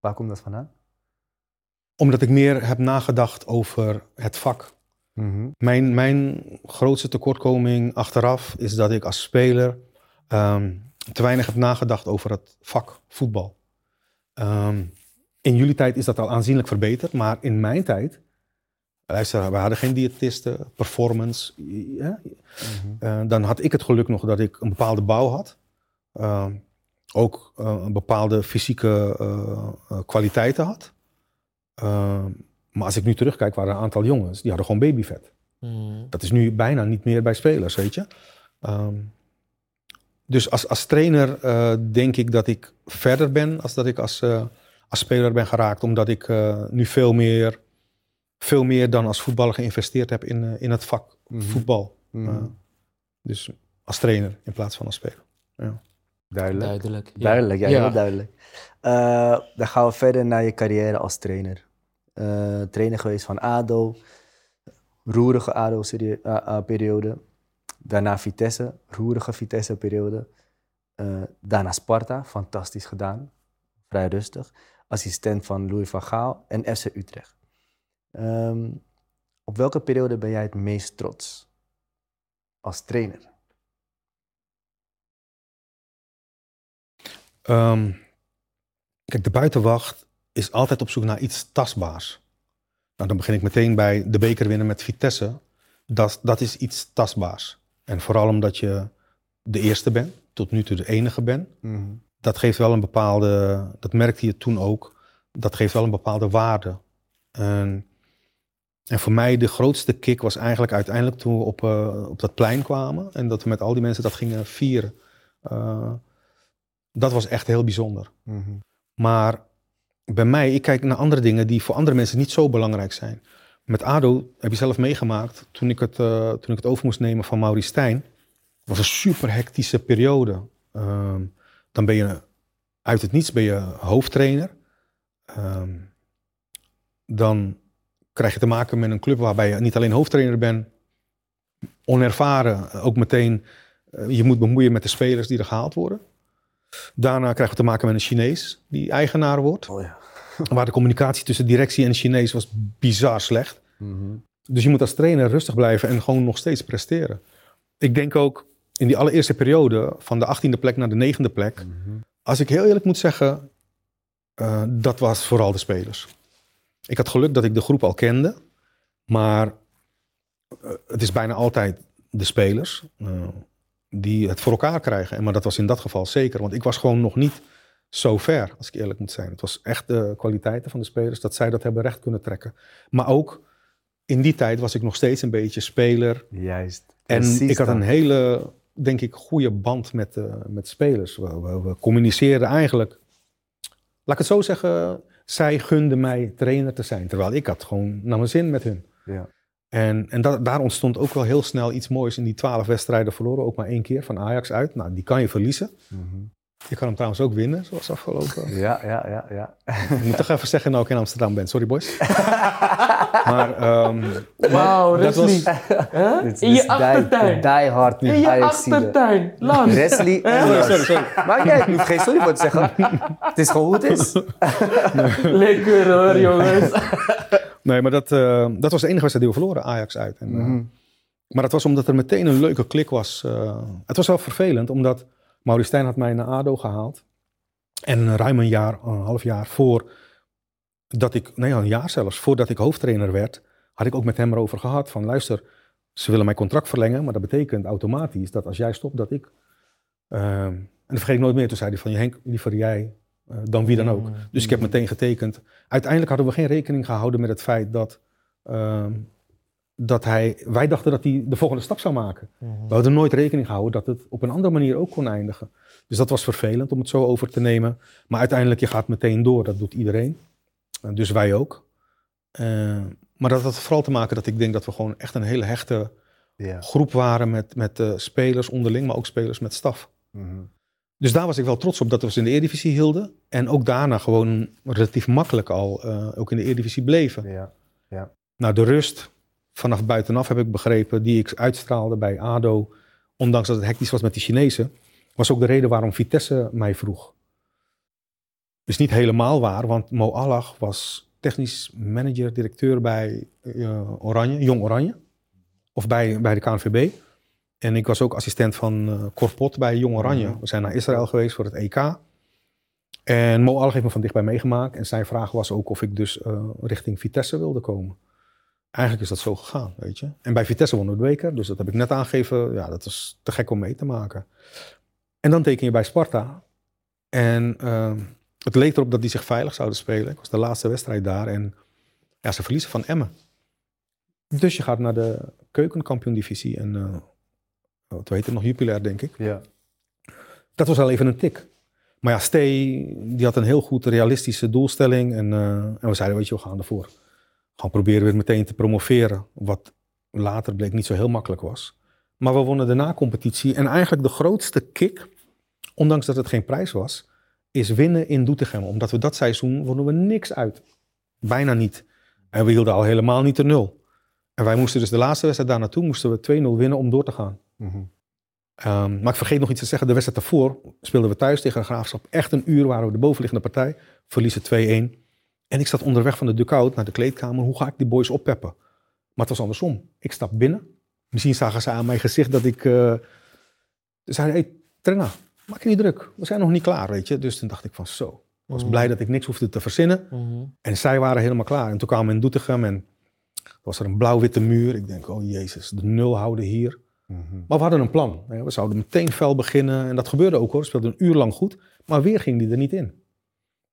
Waar komt dat vandaan? Omdat ik meer heb nagedacht over het vak. Mm-hmm. Mijn, mijn grootste tekortkoming achteraf is dat ik als speler um, te weinig heb nagedacht over het vak voetbal. Ehm, in jullie tijd is dat al aanzienlijk verbeterd, maar in mijn tijd, luister, we hadden geen diëtisten, performance. Ja, eh, dan had ik het geluk nog dat ik een bepaalde bouw had. Ehm, ook eh, een bepaalde fysieke eh, eh, kwaliteiten had. Maar als ik nu terugkijk, waren er een aantal jongens die hadden gewoon babyvet. Mhm. Dat is nu bijna niet meer bij spelers, weet je. Ehm, dus als, als trainer eh, denk ik dat ik verder ben als dat ik als, eh, als speler ben geraakt. Omdat ik eh, nu veel meer, veel meer dan als voetballer geïnvesteerd heb in, eh, in het vak voetbal. Mhm. Eh, dus als trainer in plaats van als speler. Duidelijk. Duidelijk. ja. Duidelijk, ja, Ja. heel duidelijk. Eh, dan gaan we verder naar je carrière als trainer. Eh, trainer geweest van ADO, roerige ADO-periode. Daarna Vitesse, roerige Vitesse-periode. Eh, daarna Sparta, fantastisch gedaan. Vrij rustig. Assistent van Louis van Gaal en FC Utrecht. Ehm, op welke periode ben jij het meest trots als trainer? Ehm, kijk, de buitenwacht is altijd op zoek naar iets tastbaars. Nou, dan begin ik meteen bij de beker winnen met Vitesse. Dat, dat is iets tastbaars. En vooral omdat je de eerste bent, tot nu toe de enige bent. Dat geeft wel een bepaalde, dat merkte je toen ook, dat geeft wel een bepaalde waarde. En, en voor mij de grootste kick was eigenlijk uiteindelijk toen we op, eh, op dat plein kwamen. En dat we met al die mensen dat gingen vieren. Eh, dat was echt heel bijzonder. Maar bij mij, ik kijk naar andere dingen die voor andere mensen niet zo belangrijk zijn. Met ADO heb je zelf meegemaakt, toen ik het, eh, toen ik het over moest nemen van Maurice Stijn. was een super hectische periode. Ehm, dan ben je uit het niets ben je hoofdtrainer. Ehm, dan krijg je te maken met een club waarbij je niet alleen hoofdtrainer bent, onervaren, ook meteen eh, je moet bemoeien met de spelers die er gehaald worden. Daarna krijgen we te maken met een Chinees die eigenaar wordt. Oh ja. Waar de communicatie tussen directie en Chinees was bizar slecht. Dus je moet als trainer rustig blijven en gewoon nog steeds presteren. Ik denk ook in die allereerste periode, van de 18e plek naar de negende plek. Als ik heel eerlijk moet zeggen, eh, dat was vooral de spelers. Ik had geluk dat ik de groep al kende. Maar eh, het is bijna altijd de spelers eh, die het voor elkaar krijgen. En, maar dat was in dat geval zeker. Want ik was gewoon nog niet zo ver, als ik eerlijk moet zijn. Het was echt de kwaliteiten van de spelers dat zij dat hebben recht kunnen trekken. Maar ook in die tijd was ik nog steeds een beetje speler. Juist. En ik had een hele, denk ik, goede band met, eh, met spelers. We, we, we communiceerden eigenlijk. Laat ik het zo zeggen, zij gunden mij trainer te zijn. Terwijl ik had gewoon naar mijn zin met hun. Ja. En, en da- daar ontstond ook wel heel snel iets moois. In die twaalf wedstrijden verloren, ook maar één keer van Ajax uit. Nou, die kan je verliezen. Je kan hem trouwens ook winnen, zoals afgelopen. Ja, ja, ja, ja. Ik moet toch even zeggen nou ik in Amsterdam ben. Sorry boys. maar ehm, Wauw, dat was? Dit In je dus die- achtertuin. Die hard In je achtertuin. Lars. Wesley en sorry, Lars. sorry, sorry. Maar kijk, ik hoef geen sorry voor te zeggen. Het is gewoon hoe het is. Lekker hoor, jongens. Nee, maar dat, eh, dat was de enige wedstrijd die we verloren, Ajax uit. En, eh, Maar dat was omdat er meteen een leuke klik was. eh, het was wel vervelend, omdat Maurice Stijn had mij naar ADO gehaald. En ruim een jaar, een half jaar voor dat ik, nee, een jaar zelfs, voordat ik hoofdtrainer werd, had ik ook met hem erover gehad van luister, ze willen mijn contract verlengen, maar dat betekent automatisch dat als jij stopt, dat ik... eh, en dat vergeet ik nooit meer, toen zei hij van Henk, liever jij eh, dan wie dan ook. Dus ik heb meteen getekend. Uiteindelijk hadden we geen rekening gehouden met het feit dat, ehm, dat hij, wij dachten dat hij de volgende stap zou maken. We hadden nooit rekening gehouden dat het op een andere manier ook kon eindigen. Dus dat was vervelend om het zo over te nemen. Maar uiteindelijk, je gaat meteen door, dat doet iedereen. Dus wij ook. Eh, maar dat had vooral te maken dat ik denk dat we gewoon echt een hele hechte groep waren met, met eh, spelers onderling, maar ook spelers met staf. Dus daar was ik wel trots op dat we ze in de Eredivisie hielden. En ook daarna gewoon relatief makkelijk al eh, ook in de Eredivisie bleven. Ja. Nou, de rust vanaf buitenaf heb ik begrepen, die ik uitstraalde bij ADO, ondanks dat het hectisch was met die Chinezen, was ook de reden waarom Vitesse mij vroeg. Is niet helemaal waar, want Mo Allag was technisch manager, directeur bij eh, Oranje, Jong Oranje. Of bij, bij de KNVB. En ik was ook assistent van uh, Corpot bij Jong Oranje. Mhm. We zijn naar Israël geweest voor het EK. En Mo Alg heeft me van dichtbij meegemaakt. En zijn vraag was ook of ik dus eh, richting Vitesse wilde komen. Eigenlijk is dat zo gegaan, weet je. En bij Vitesse wonnen we de beker. Dus dat heb ik net aangegeven. Ja, dat is te gek om mee te maken. En dan teken je bij Sparta. En eh, het leek erop dat die zich veilig zouden spelen. Ik was de laatste wedstrijd daar. En ja, ze verliezen van Emmen. Dus je gaat naar de keukenkampioen-divisie. En uh, wat heet het nog? Jupiler, denk ik. Ja. Dat was al even een tik. Maar ja, Stee, die had een heel goed realistische doelstelling. En, uh, en we zeiden, weet je, we gaan ervoor. Gewoon proberen weer meteen te promoveren. Wat later bleek niet zo heel makkelijk was. Maar we wonnen de na-competitie. En eigenlijk de grootste kick, ondanks dat het geen prijs was, is winnen in Doetinchem. Omdat we dat seizoen wonnen we niks uit. Bijna niet. En we hielden al helemaal niet de nul. En wij moesten dus de laatste wedstrijd daar naartoe, moesten we 2-0 winnen om door te gaan. Mm -hmm. um, maar ik vergeet nog iets te zeggen. De wedstrijd daarvoor speelden we thuis tegen de Graafschap. Echt een uur waren we de bovenliggende partij. Verliezen 2-1. En ik zat onderweg van de dugout naar de kleedkamer. Hoe ga ik die boys oppeppen? Maar het was andersom. Ik stap binnen. Misschien zagen ze aan mijn gezicht dat ik... Uh... Ze zeiden, hey, trainer, maak je niet druk. We zijn nog niet klaar, weet je. Dus toen dacht ik van zo. Ik was Mhm. blij dat ik niks hoefde te verzinnen. En zij waren helemaal klaar. En toen kwamen we in Doetinchem en was er een blauw-witte muur. Ik denk, oh jezus, de nul houden hier. Mhm. Maar we hadden een plan. We zouden meteen fel beginnen. En dat gebeurde ook hoor. We speelden een uur lang goed. Maar weer ging die er niet in.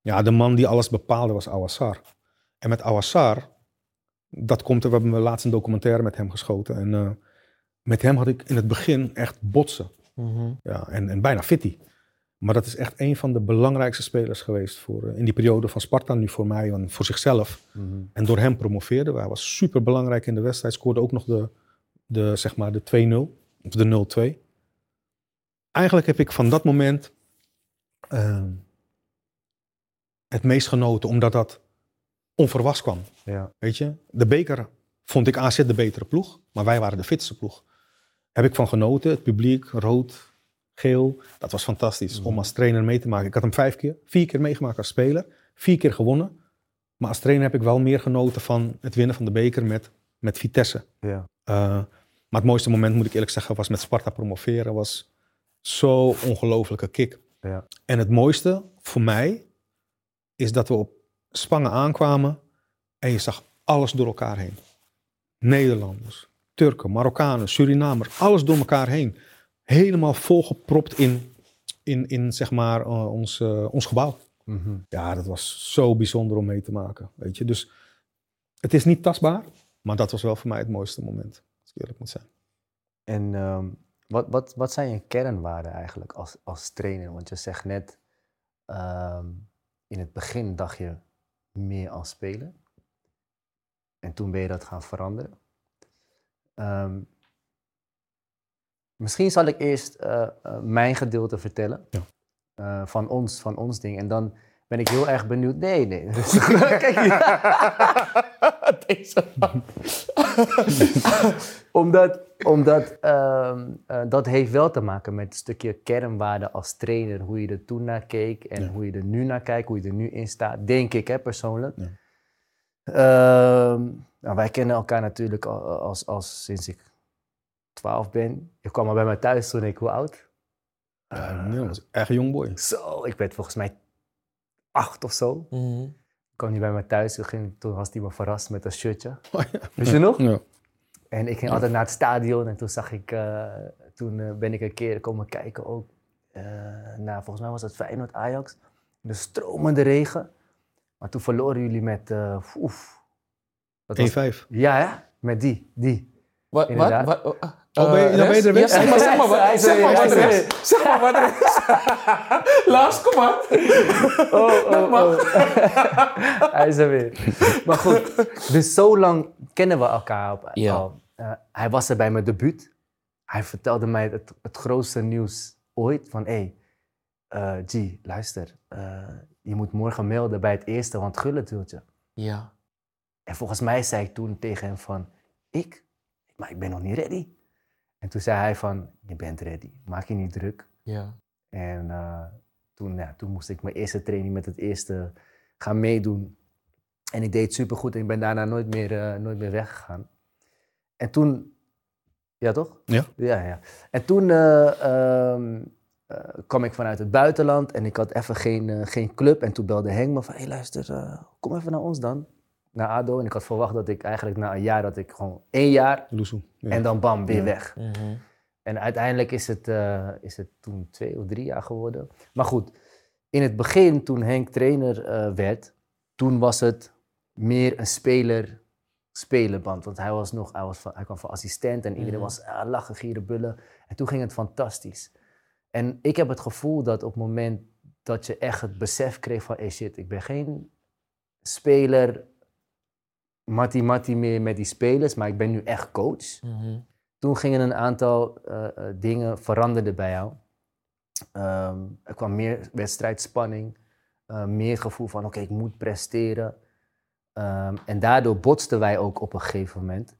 Ja, de man die alles bepaalde was Awassar. En met Awassar, dat komt er, we hebben laatst een documentaire met hem geschoten. En uh, met hem had ik in het begin echt botsen. Mhm. Ja, en, en bijna fitty. Maar dat is echt een van de belangrijkste spelers geweest voor, uh, in die periode van Sparta, nu voor mij en voor zichzelf. Mm -hmm. En door hem promoveerde. Hij was super belangrijk in de wedstrijd. Scoorde ook nog de, de, zeg maar de 2-0 of de 0-2. Eigenlijk heb ik van dat moment uh, het meest genoten, omdat dat onverwachts kwam. Ja. Weet je, de beker vond ik AZ de betere ploeg, maar wij waren de fitste ploeg. Heb ik van genoten, het publiek, rood, geel. Dat was fantastisch Mhm. om als trainer mee te maken. Ik had hem vijf keer, vier keer meegemaakt als speler, vier keer gewonnen. Maar als trainer heb ik wel meer genoten van het winnen van de beker met, met Vitesse. Ja. Uh, maar het mooiste moment, moet ik eerlijk zeggen, was met Sparta promoveren. Was zo ongelofelijke kick. Ja. En het mooiste voor mij is dat we op Spangen aankwamen en je zag alles door elkaar heen. Nederlanders, Turken, Marokkanen, Surinamers, alles door elkaar heen. Helemaal volgepropt in, in, in zeg maar, uh, ons, uh, ons gebouw. Mm -hmm. Ja, dat was zo bijzonder om mee te maken. Weet je? Dus het is niet tastbaar, maar dat was wel voor mij het mooiste moment, als ik eerlijk moet zijn. En um, wat, wat, wat zijn je kernwaarden eigenlijk als, als trainer? Want je zegt net, um, in het begin dacht je meer als speler. En toen ben je dat gaan veranderen. Um, misschien zal ik eerst uh, uh, mijn gedeelte vertellen. Ja. Uh, van, ons, van ons ding. En dan ben ik heel erg benieuwd. Nee, nee. Kijk hier. Deze omdat omdat um, uh, dat heeft wel te maken met een stukje kernwaarde als trainer. Hoe je er toen naar keek en Ja. hoe je er nu naar kijkt. Hoe je er nu in staat. Denk ik, hè, persoonlijk. Ja. Um, nou, wij kennen elkaar natuurlijk al, als, als sinds ik 12 ben. Je kwam al bij mij thuis toen ik hoe oud? Ja, nee, dat was echt jong boy. Zo, ik werd volgens mij acht of zo. Ik kwam niet bij mij thuis. Toen, ging, toen was hij me verrast met een shirtje. Oh, ja. Weet je nog? Ja. En ik ging altijd naar het stadion. En toen zag ik... Uh, toen uh, ben ik een keer komen kijken ook. Uh, naar, volgens mij was het Feyenoord Ajax. De stromende regen. Maar toen verloren jullie met... Uh, oef. Dat was- 1-5. Ja, hè? Met die. Die. Wat? Wat oh, ben je- eh, dan ben je er weer? Zeg maar, zeg maar, wat- er zeg maar weer, wat er hij is. Zeg maar wat er is. Lars, kom maar. Oh, oh, oh. hij is er weer. Maar goed, dus zo lang kennen we elkaar op, Ja. al. Eh, hij was er bij mijn debuut. Hij vertelde mij het, het grootste nieuws ooit. Van, hé, hey, eh, G, luister. eh, je moet morgen melden bij het eerste, want Gullit wil je. Ja. En volgens mij zei ik toen tegen hem van, ik? Maar ik ben nog niet ready. En toen zei hij van, je bent ready. Maak je niet druk. Ja. En eh, toen, ja, toen moest ik mijn eerste training met het eerste gaan meedoen. En ik deed supergoed en ik ben daarna nooit meer, eh, nooit meer weggegaan. En toen Ja, toch? Ja. Ja, ja. En toen eh, ehm, eh, kwam ik vanuit het buitenland en ik had even geen, eh, geen club. En toen belde Henk me van, hé hey, luister, eh, kom even naar ons dan. Naar ADO. En ik had verwacht dat ik eigenlijk na een jaar, dat ik gewoon één jaar Loesoe. Ja. en dan bam, weer Ja. weg. Mhm. En uiteindelijk is het, eh, is het toen twee of drie jaar geworden. Maar goed, in het begin, toen Henk trainer eh, werd, toen was het meer een speler-spelerband. Want hij, was nog, hij, was van, hij kwam van assistent en iedereen Mhm. was ah, lachen, gieren, bullen. En toen ging het fantastisch. En ik heb het gevoel dat op het moment dat je echt het besef kreeg van, hey shit, ik ben geen speler, mattie-mattie meer met die spelers, maar ik ben nu echt coach Mhm. toen gingen een aantal eh, eh, dingen veranderden bij jou. Ehm, er kwam meer wedstrijdspanning, eh, meer gevoel van oké, ik moet presteren. Ehm, en daardoor botsten wij ook op een gegeven moment.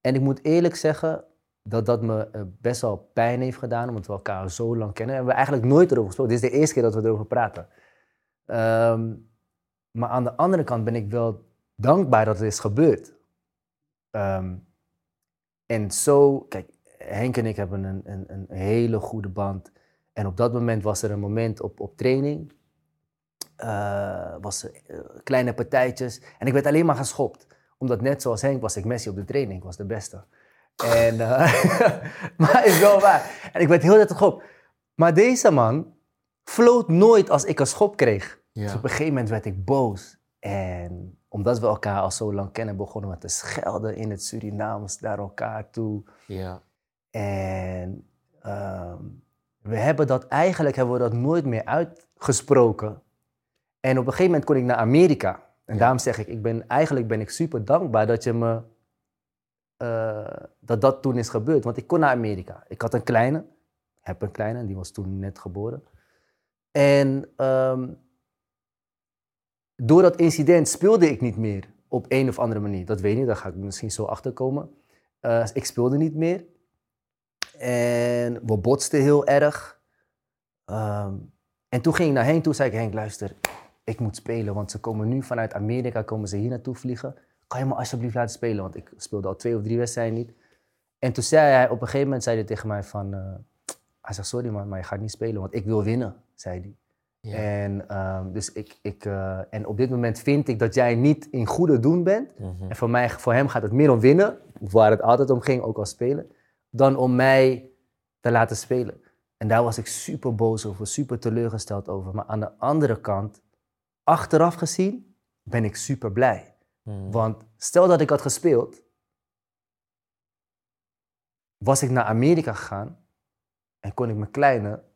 En ik moet eerlijk zeggen dat dat me best wel pijn heeft gedaan, omdat we elkaar zo lang kennen. En we eigenlijk nooit erover gesproken. Dit is de eerste keer dat we erover praten. Ehm, maar aan de andere kant ben ik wel dankbaar dat het is gebeurd. Ehm, en zo, kijk, Henk en ik hebben een, een, een hele goede band. En op dat moment was er een moment op, op training. eh, was er, eh, kleine partijtjes. En ik werd alleen maar geschopt. Omdat net zoals Henk was ik Messi op de training. Ik was de beste. En, eh, maar is wel waar. En ik werd heel net geschopt. Maar deze man floot nooit als ik een schop kreeg. Ja. Dus op een gegeven moment werd ik boos. En omdat we elkaar al zo lang kennen, begonnen we te schelden in het Surinaams naar elkaar toe. Ja. En ehm, we hebben dat eigenlijk hebben we dat nooit meer uitgesproken. En op een gegeven moment kon ik naar Amerika. En daarom zeg ik, ik ben, eigenlijk ben ik super dankbaar dat je me eh, dat dat toen is gebeurd. Want ik kon naar Amerika. Ik had een kleine, heb een kleine, die was toen net geboren. En ehm, door dat incident speelde ik niet meer op een of andere manier. Dat weet ik niet, daar ga ik misschien zo achter komen. Eh, ik speelde niet meer. En we botsten heel erg. Ehm, en toen ging ik naar Henk toe, zei ik, Henk, luister, ik moet spelen, want ze komen nu vanuit Amerika, komen ze hier naartoe vliegen. Kan je me alsjeblieft laten spelen, want ik speelde al twee of drie wedstrijden niet. En toen zei hij, op een gegeven moment zei hij tegen mij van, eh, hij zegt, sorry man, maar je gaat niet spelen, want ik wil winnen, zei hij. Ja. En, ehm, dus ik, ik, eh, en op dit moment vind ik dat jij niet in goede doen bent. Mhm. En voor, mij, voor hem gaat het meer om winnen, waar het altijd om ging, ook als spelen, dan om mij te laten spelen. En daar was ik super boos over, super teleurgesteld over. Maar aan de andere kant, achteraf gezien, ben ik super blij. Mhm. Want stel dat ik had gespeeld, was ik naar Amerika gegaan en kon ik mijn kleine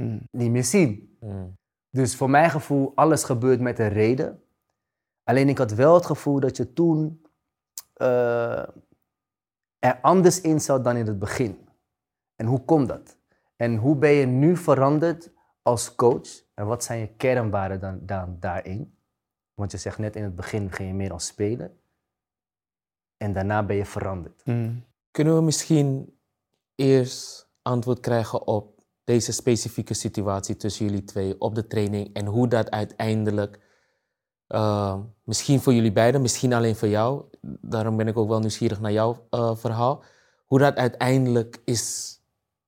Mm. niet meer zien. Mhm. Dus voor mijn gevoel, alles gebeurt met een reden. Alleen ik had wel het gevoel dat je toen eh, er anders in zat dan in het begin. En hoe komt dat? En hoe ben je nu veranderd als coach? En wat zijn je kernwaarden dan, daarin? Want je zegt net in het begin ging je meer als speler. En daarna ben je veranderd. Mm. Kunnen we misschien eerst antwoord krijgen op deze specifieke situatie tussen jullie twee op de training en hoe dat uiteindelijk, eh, misschien voor jullie beiden, misschien alleen voor jou, daarom ben ik ook wel nieuwsgierig naar jouw eh, verhaal, hoe dat uiteindelijk is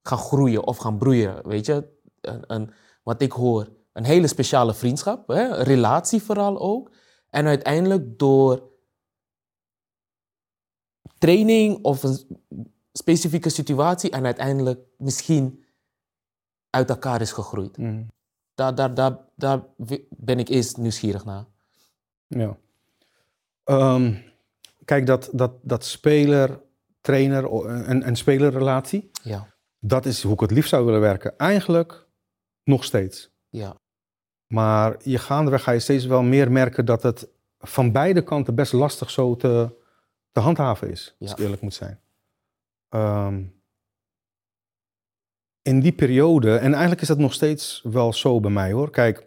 gaan groeien of gaan broeien, weet je? Een, een, wat ik hoor, een hele speciale vriendschap, hè? relatie vooral ook. En uiteindelijk door training of een specifieke situatie en uiteindelijk misschien uit elkaar is gegroeid. Mm. Daar, daar, daar, daar ben ik eerst nieuwsgierig naar. Ja. Ehm, kijk, dat, dat, dat speler-trainer, een, een spelerrelatie, Ja, dat is hoe ik het liefst zou willen werken. Eigenlijk nog steeds. ja, Maar je gaandeweg ga je steeds wel meer merken dat het van beide kanten best lastig zo te, te handhaven is, als Ja. ik eerlijk moet zijn. Ehm, in die periode, en eigenlijk is dat nog steeds wel zo bij mij hoor. Kijk,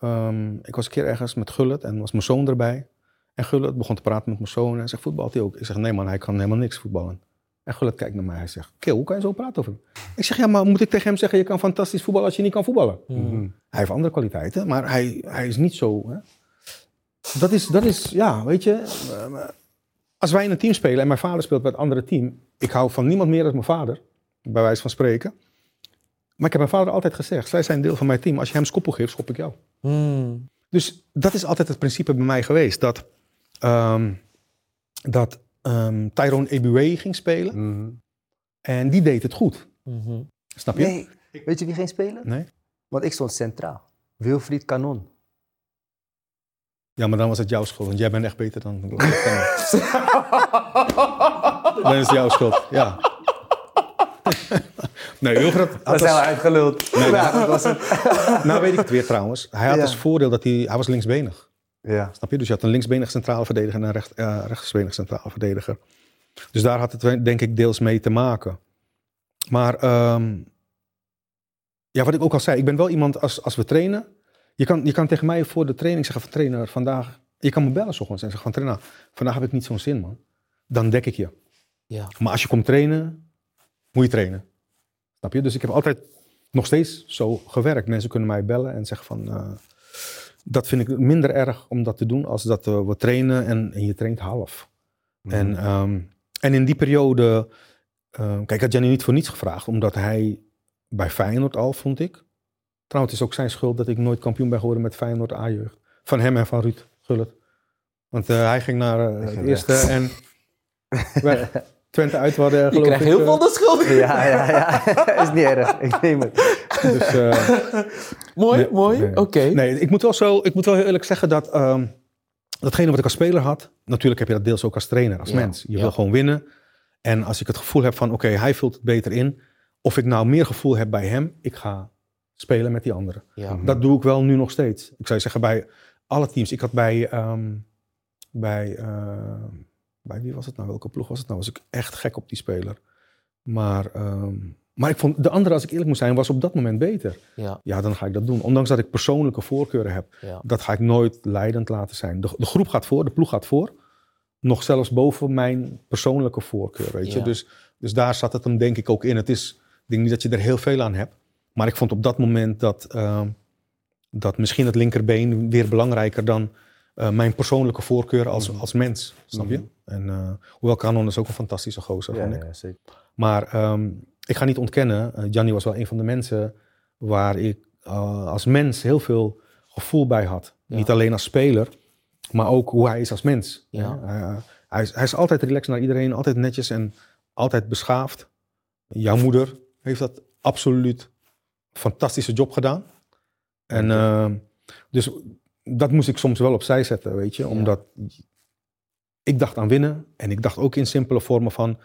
ehm, ik was een keer ergens met Gullit en was mijn zoon erbij. En Gullit begon te praten met mijn zoon en zegt, voetbalt hij ook? Ik zeg, nee man, hij kan helemaal niks voetballen. En Gullit kijkt naar mij, hij zegt, Kil, hoe kan je zo praten over hem? Ik zeg, ja, maar moet ik tegen hem zeggen, je kan fantastisch voetballen als je niet kan voetballen? Mhm. Hij heeft andere kwaliteiten, maar hij, hij is niet zo. Hè? Dat, is, dat is, ja, weet je. eh, Als wij in een team spelen en mijn vader speelt bij het andere team. ik hou van niemand meer dan mijn vader, bij wijze van spreken. Maar ik heb mijn vader altijd gezegd, zij zijn deel van mijn team. Als je hem skoppel geeft, schop ik jou. Hmm. Dus dat is altijd het principe bij mij geweest. Dat, ehm dat ehm Tyrone Eboué ging spelen. Mhm. En die deed het goed. Mhm. Snap je? Nee, weet je wie ging spelen? Nee? Want ik stond centraal. Wilfried Kanon. Ja, maar dan was het jouw schuld. Want jij bent echt beter dan... dan is het jouw schuld, ja. nee, Wilfred had Dat zijn we uitgeluld. ja, dat was het. Nou weet ik het weer trouwens. Hij had Ja. als voordeel dat hij... Hij was linksbenig. Ja. Snap je? Dus je had een linksbenig centrale verdediger en een recht, eh, rechtsbenig centrale verdediger. Dus daar had het denk ik deels mee te maken. Maar ehm, ja, wat ik ook al zei, ik ben wel iemand als, als we trainen. Je kan, je kan tegen mij voor de training zeggen van trainer, vandaag... Je kan me bellen 's ochtends en zeggen van trainer, vandaag heb ik niet zo'n zin man. Dan dek ik je. Ja. Maar als je komt trainen, moet je trainen. Snap je? Dus ik heb altijd nog steeds zo gewerkt. Mensen kunnen mij bellen en zeggen van... eh, dat vind ik minder erg om dat te doen als dat eh, we trainen en, en je traint half. En, ehm, en in die periode... eh, kijk, ik had Gianni niet voor niets gevraagd, omdat hij bij Feyenoord al, vond ik... Trouwens, het is ook zijn schuld dat ik nooit kampioen ben geworden met Feyenoord A-jeugd. Van hem en van Ruud Gullit. Want eh, hij ging naar het eerste en... Twente uit Je geloof krijgt ik, heel eh, veel de schuld. Ja, ja, ja. is niet erg. Ik neem het. Dus, eh, Mooi, Nee, mooi. nee. Oké. nee, ik moet, wel zo, ik moet wel heel eerlijk zeggen dat ehm, datgene wat ik als speler had, natuurlijk heb je dat deels ook als trainer, als Ja, mens. Je ja. wil gewoon winnen. En als ik het gevoel heb van, oké, hij vult het beter in. Of ik nou meer gevoel heb bij hem, ik ga spelen met die anderen. Ja. Dat doe ik wel nu nog steeds. Ik zou zeggen bij alle teams. Ik had bij, ehm, bij, eh, bij wie was het nou? Welke ploeg was het nou? Was ik echt gek op die speler. Maar, ehm, maar ik vond de andere, als ik eerlijk moet zijn, was op dat moment beter. Ja. Ja, dan ga ik dat doen. Ondanks dat ik persoonlijke voorkeuren heb. Ja. Dat ga ik nooit leidend laten zijn. De, de groep gaat voor, de ploeg gaat voor. Nog zelfs boven mijn persoonlijke voorkeur, weet je. Ja. Dus, dus daar zat het hem denk ik ook in. Het is, ik denk niet dat je er heel veel aan hebt. Maar ik vond op dat moment dat, ehm, dat misschien het linkerbeen weer belangrijker dan eh, mijn persoonlijke voorkeur als, Mhm. als mens. Snap je? Mhm. En, eh, hoewel Canon is ook een fantastische gozer, Ja, vind ik. ja, zeker. Maar ehm, ik ga niet ontkennen, Gianni was wel een van de mensen waar ik als mens heel veel gevoel bij had. Ja. Niet alleen als speler, maar ook hoe hij is als mens. Ja. Hij, is, hij is altijd relaxed naar iedereen, altijd netjes en altijd beschaafd. Jouw moeder heeft dat absoluut fantastische job gedaan. En ehm, dus dat moest ik soms wel opzij zetten, weet je. Omdat ik dacht aan winnen. En ik dacht ook in simpele vormen van...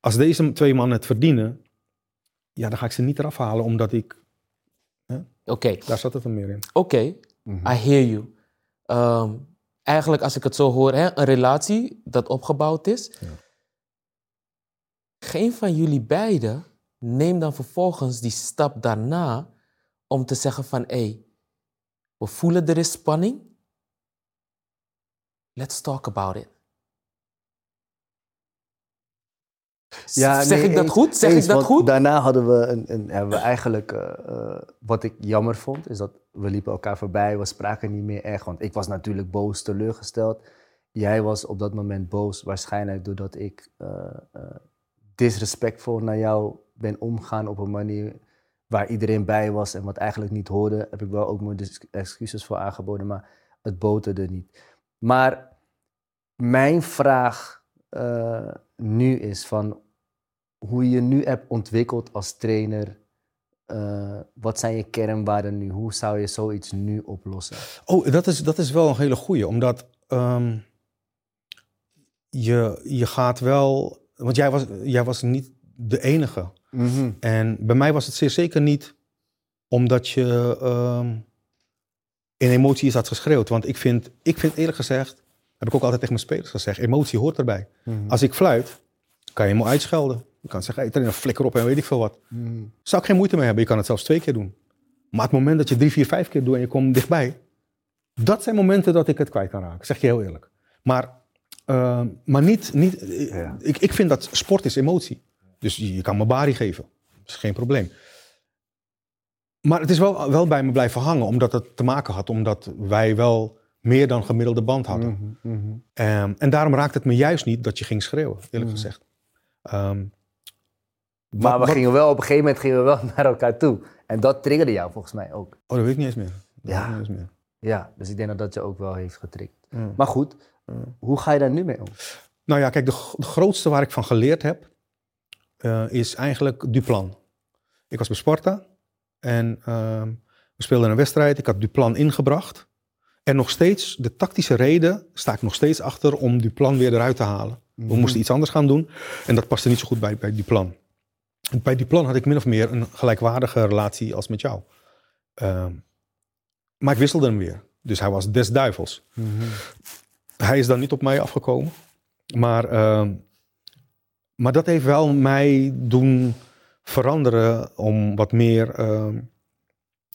Als deze twee mannen het verdienen... Ja, dan ga ik ze niet eraf halen, omdat ik... Oké. Daar zat het er meer in. Oké. Mhm. I hear you. Ehm, eigenlijk, als ik het zo hoor, hè, een relatie dat opgebouwd is. Ja. Geen van jullie beiden neemt dan vervolgens die stap daarna om te zeggen van hé, hey, we voelen er is spanning. Let's talk about it. Ja, zeg nee, ik dat eens- goed? Zeg eens, ik dat goed? Daarna hadden we, een, een, hebben we eigenlijk, eh, eh, wat ik jammer vond, is dat we liepen elkaar voorbij, we spraken niet meer echt. Want ik was natuurlijk boos, teleurgesteld. Jij was op dat moment boos, waarschijnlijk doordat ik eh, disrespectvol naar jou ben omgaan op een manier waar iedereen bij was en wat eigenlijk niet hoorde. Heb ik wel ook mijn excuses voor aangeboden, maar het boterde niet. Maar mijn vraag eh, nu is van hoe je je nu hebt ontwikkeld als trainer. eh, wat zijn je kernwaarden nu? Hoe zou je zoiets nu oplossen? Oh, dat is, dat is wel een hele goeie. Omdat ehm, je, je gaat wel... Want jij was, jij was niet de enige. En bij mij was het zeer zeker niet omdat je ehm, in emoties had geschreeuwd. Want ik vind, ik vind eerlijk gezegd, heb ik ook altijd tegen mijn spelers gezegd, emotie hoort erbij. Mhm. Als ik fluit, kan je me uitschelden. Je kan zeggen, hey, trainer, flikker op en weet ik veel wat. Mhm. Zou ik geen moeite mee hebben. Je kan het zelfs twee keer doen. Maar het moment dat je drie, vier, vijf keer doet en je komt dichtbij, dat zijn momenten dat ik het kwijt kan raken. Zeg je heel eerlijk. Maar, eh, maar niet, niet Ja. ik, ik vind dat sport is emotie. Dus je, je kan me bari geven. Dat is geen probleem. Maar het is wel, wel bij me blijven hangen, omdat het te maken had, omdat wij wel meer dan gemiddelde band hadden. Mhm, mhm. Ehm, en daarom raakt het me juist niet dat je ging schreeuwen, eerlijk Mhm. gezegd. Ehm, wat- Maar we wat- gingen wel, op een gegeven moment gingen we wel naar elkaar toe. En dat triggerde jou volgens mij ook. Oh, dat weet ik niet eens meer. Dat Ja. niet eens meer. Ja, dus ik denk dat dat je ook wel heeft getriggerd. Mm. Maar goed, hoe ga je daar nu mee om? Nou ja, kijk, de grootste waar ik van geleerd heb, eh, is eigenlijk Duplan. Ik was bij Sparta en ehm, we speelden een wedstrijd. Ik had Duplan ingebracht. En nog steeds, de tactische reden, sta ik nog steeds achter om Duplan weer eruit te halen. We moesten iets anders gaan doen en dat paste niet zo goed bij, bij Duplan. En Bij Duplan had ik min of meer een gelijkwaardige relatie als met jou. Ehm, maar ik wisselde hem weer. Dus hij was des duivels. Hij is dan niet op mij afgekomen. Maar, ehm, maar dat heeft wel mij doen veranderen om wat meer ehm,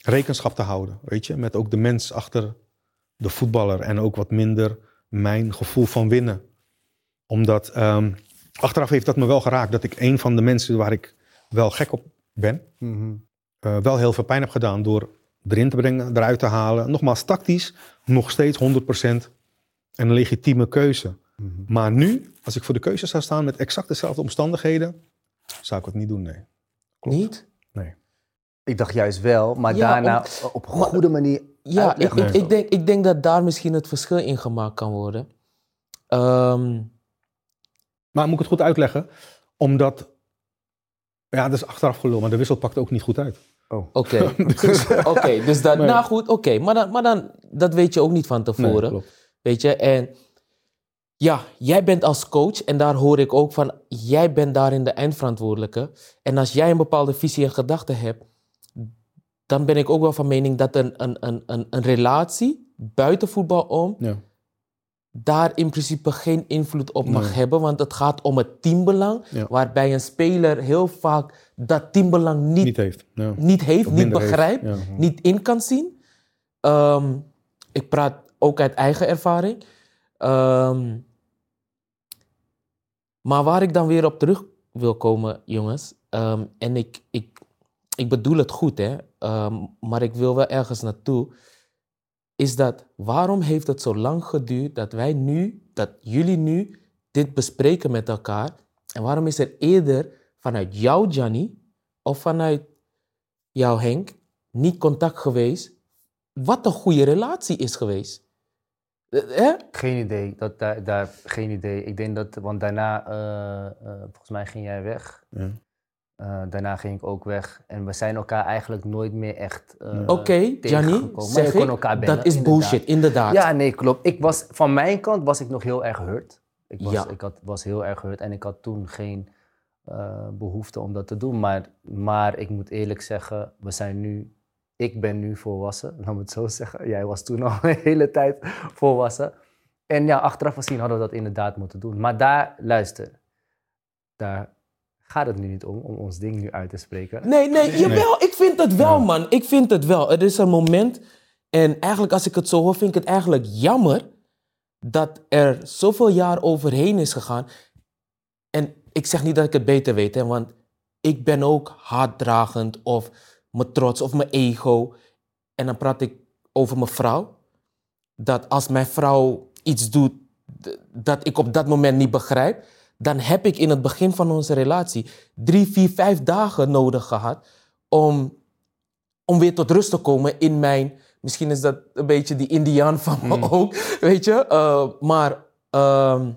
rekenschap te houden. Weet je, met ook de mens achter de voetballer en ook wat minder mijn gevoel van winnen. Omdat ehm, achteraf heeft dat me wel geraakt dat ik een van de mensen waar ik wel gek op ben, eh, wel heel veel pijn heb gedaan door erin te brengen, eruit te halen. Nogmaals, tactisch nog steeds 100% een legitieme keuze. Maar nu, als ik voor de keuze zou staan met exact dezelfde omstandigheden, zou ik het niet doen, nee. Klopt. Niet? Nee. Ik dacht juist wel, maar Ja, daarna om- op een goede manier Ja, ik, ik, ik, denk, ik denk dat daar misschien het verschil in gemaakt kan worden. Ehm, Maar moet ik het goed uitleggen? Omdat, ja, dat is achteraf gelul, maar de wissel pakt ook niet goed uit. Oké, Oké, dus dat, Nee. nou goed, oké, maar, dan, maar dan, dat weet je ook niet van tevoren. klopt. Weet je, en ja, jij bent als coach en daar hoor ik ook van, jij bent daarin de eindverantwoordelijke. En als jij een bepaalde visie en gedachte hebt, dan ben ik ook wel van mening dat een, een, een, een, een relatie buiten voetbal om, Ja. daar in principe geen invloed op mag Nee. hebben, want het gaat om het teambelang, Ja. waarbij een speler heel vaak dat teambelang niet, Niet heeft. Ja. heeft, Of niet heeft. begrijpt, niet in kan zien. Ehm, ik praat ook uit eigen ervaring. Ehm, maar waar ik dan weer op terug wil komen, jongens, ehm, en ik, ik, ik bedoel het goed, hè, ehm, maar ik wil wel ergens naartoe, is dat waarom heeft het zo lang geduurd dat wij nu, dat jullie nu dit bespreken met elkaar? En waarom is er eerder vanuit jou, Gianni, of vanuit jou, Henk, niet contact geweest? Wat een goede relatie is geweest. Eh, Hè? Geen idee. Dat, daar, daar, geen idee. Ik denk dat, want daarna, eh, eh, volgens mij ging jij weg. Ja. Eh, daarna ging ik ook weg. En we zijn elkaar eigenlijk nooit meer echt. eh, Oké, Gianni. Maar zeg ik, elkaar bellen, dat is inderdaad. bullshit, inderdaad. Ja, nee, klopt. Ik was, van mijn kant was ik nog heel erg hurt. Ik was, Ja. ik had, was heel erg hurt en ik had toen geen eh, behoefte om dat te doen. Maar, maar ik moet eerlijk zeggen, we zijn nu, ik ben nu volwassen, laat me het zo zeggen. Jij was toen al een hele tijd volwassen. En ja, achteraf gezien hadden we dat inderdaad moeten doen. Maar daar, luister, daar gaat het nu niet om, om ons ding nu uit te spreken. Nee, nee, jawel, ik vind het wel, man. Ik vind het wel. Er is een moment, en eigenlijk als ik het zo hoor, vind ik het eigenlijk jammer dat er zoveel jaar overheen is gegaan. En ik zeg niet dat ik het beter weet, hè, want ik ben ook haatdragend of mijn trots of mijn ego. En dan praat ik over mijn vrouw. Dat als mijn vrouw iets doet dat ik op dat moment niet begrijp, dan heb ik in het begin van onze relatie drie, vier, vijf dagen nodig gehad om, om weer tot rust te komen in mijn. Misschien is dat een beetje die Indiaan van me ook, weet je. Uh, maar. ehm,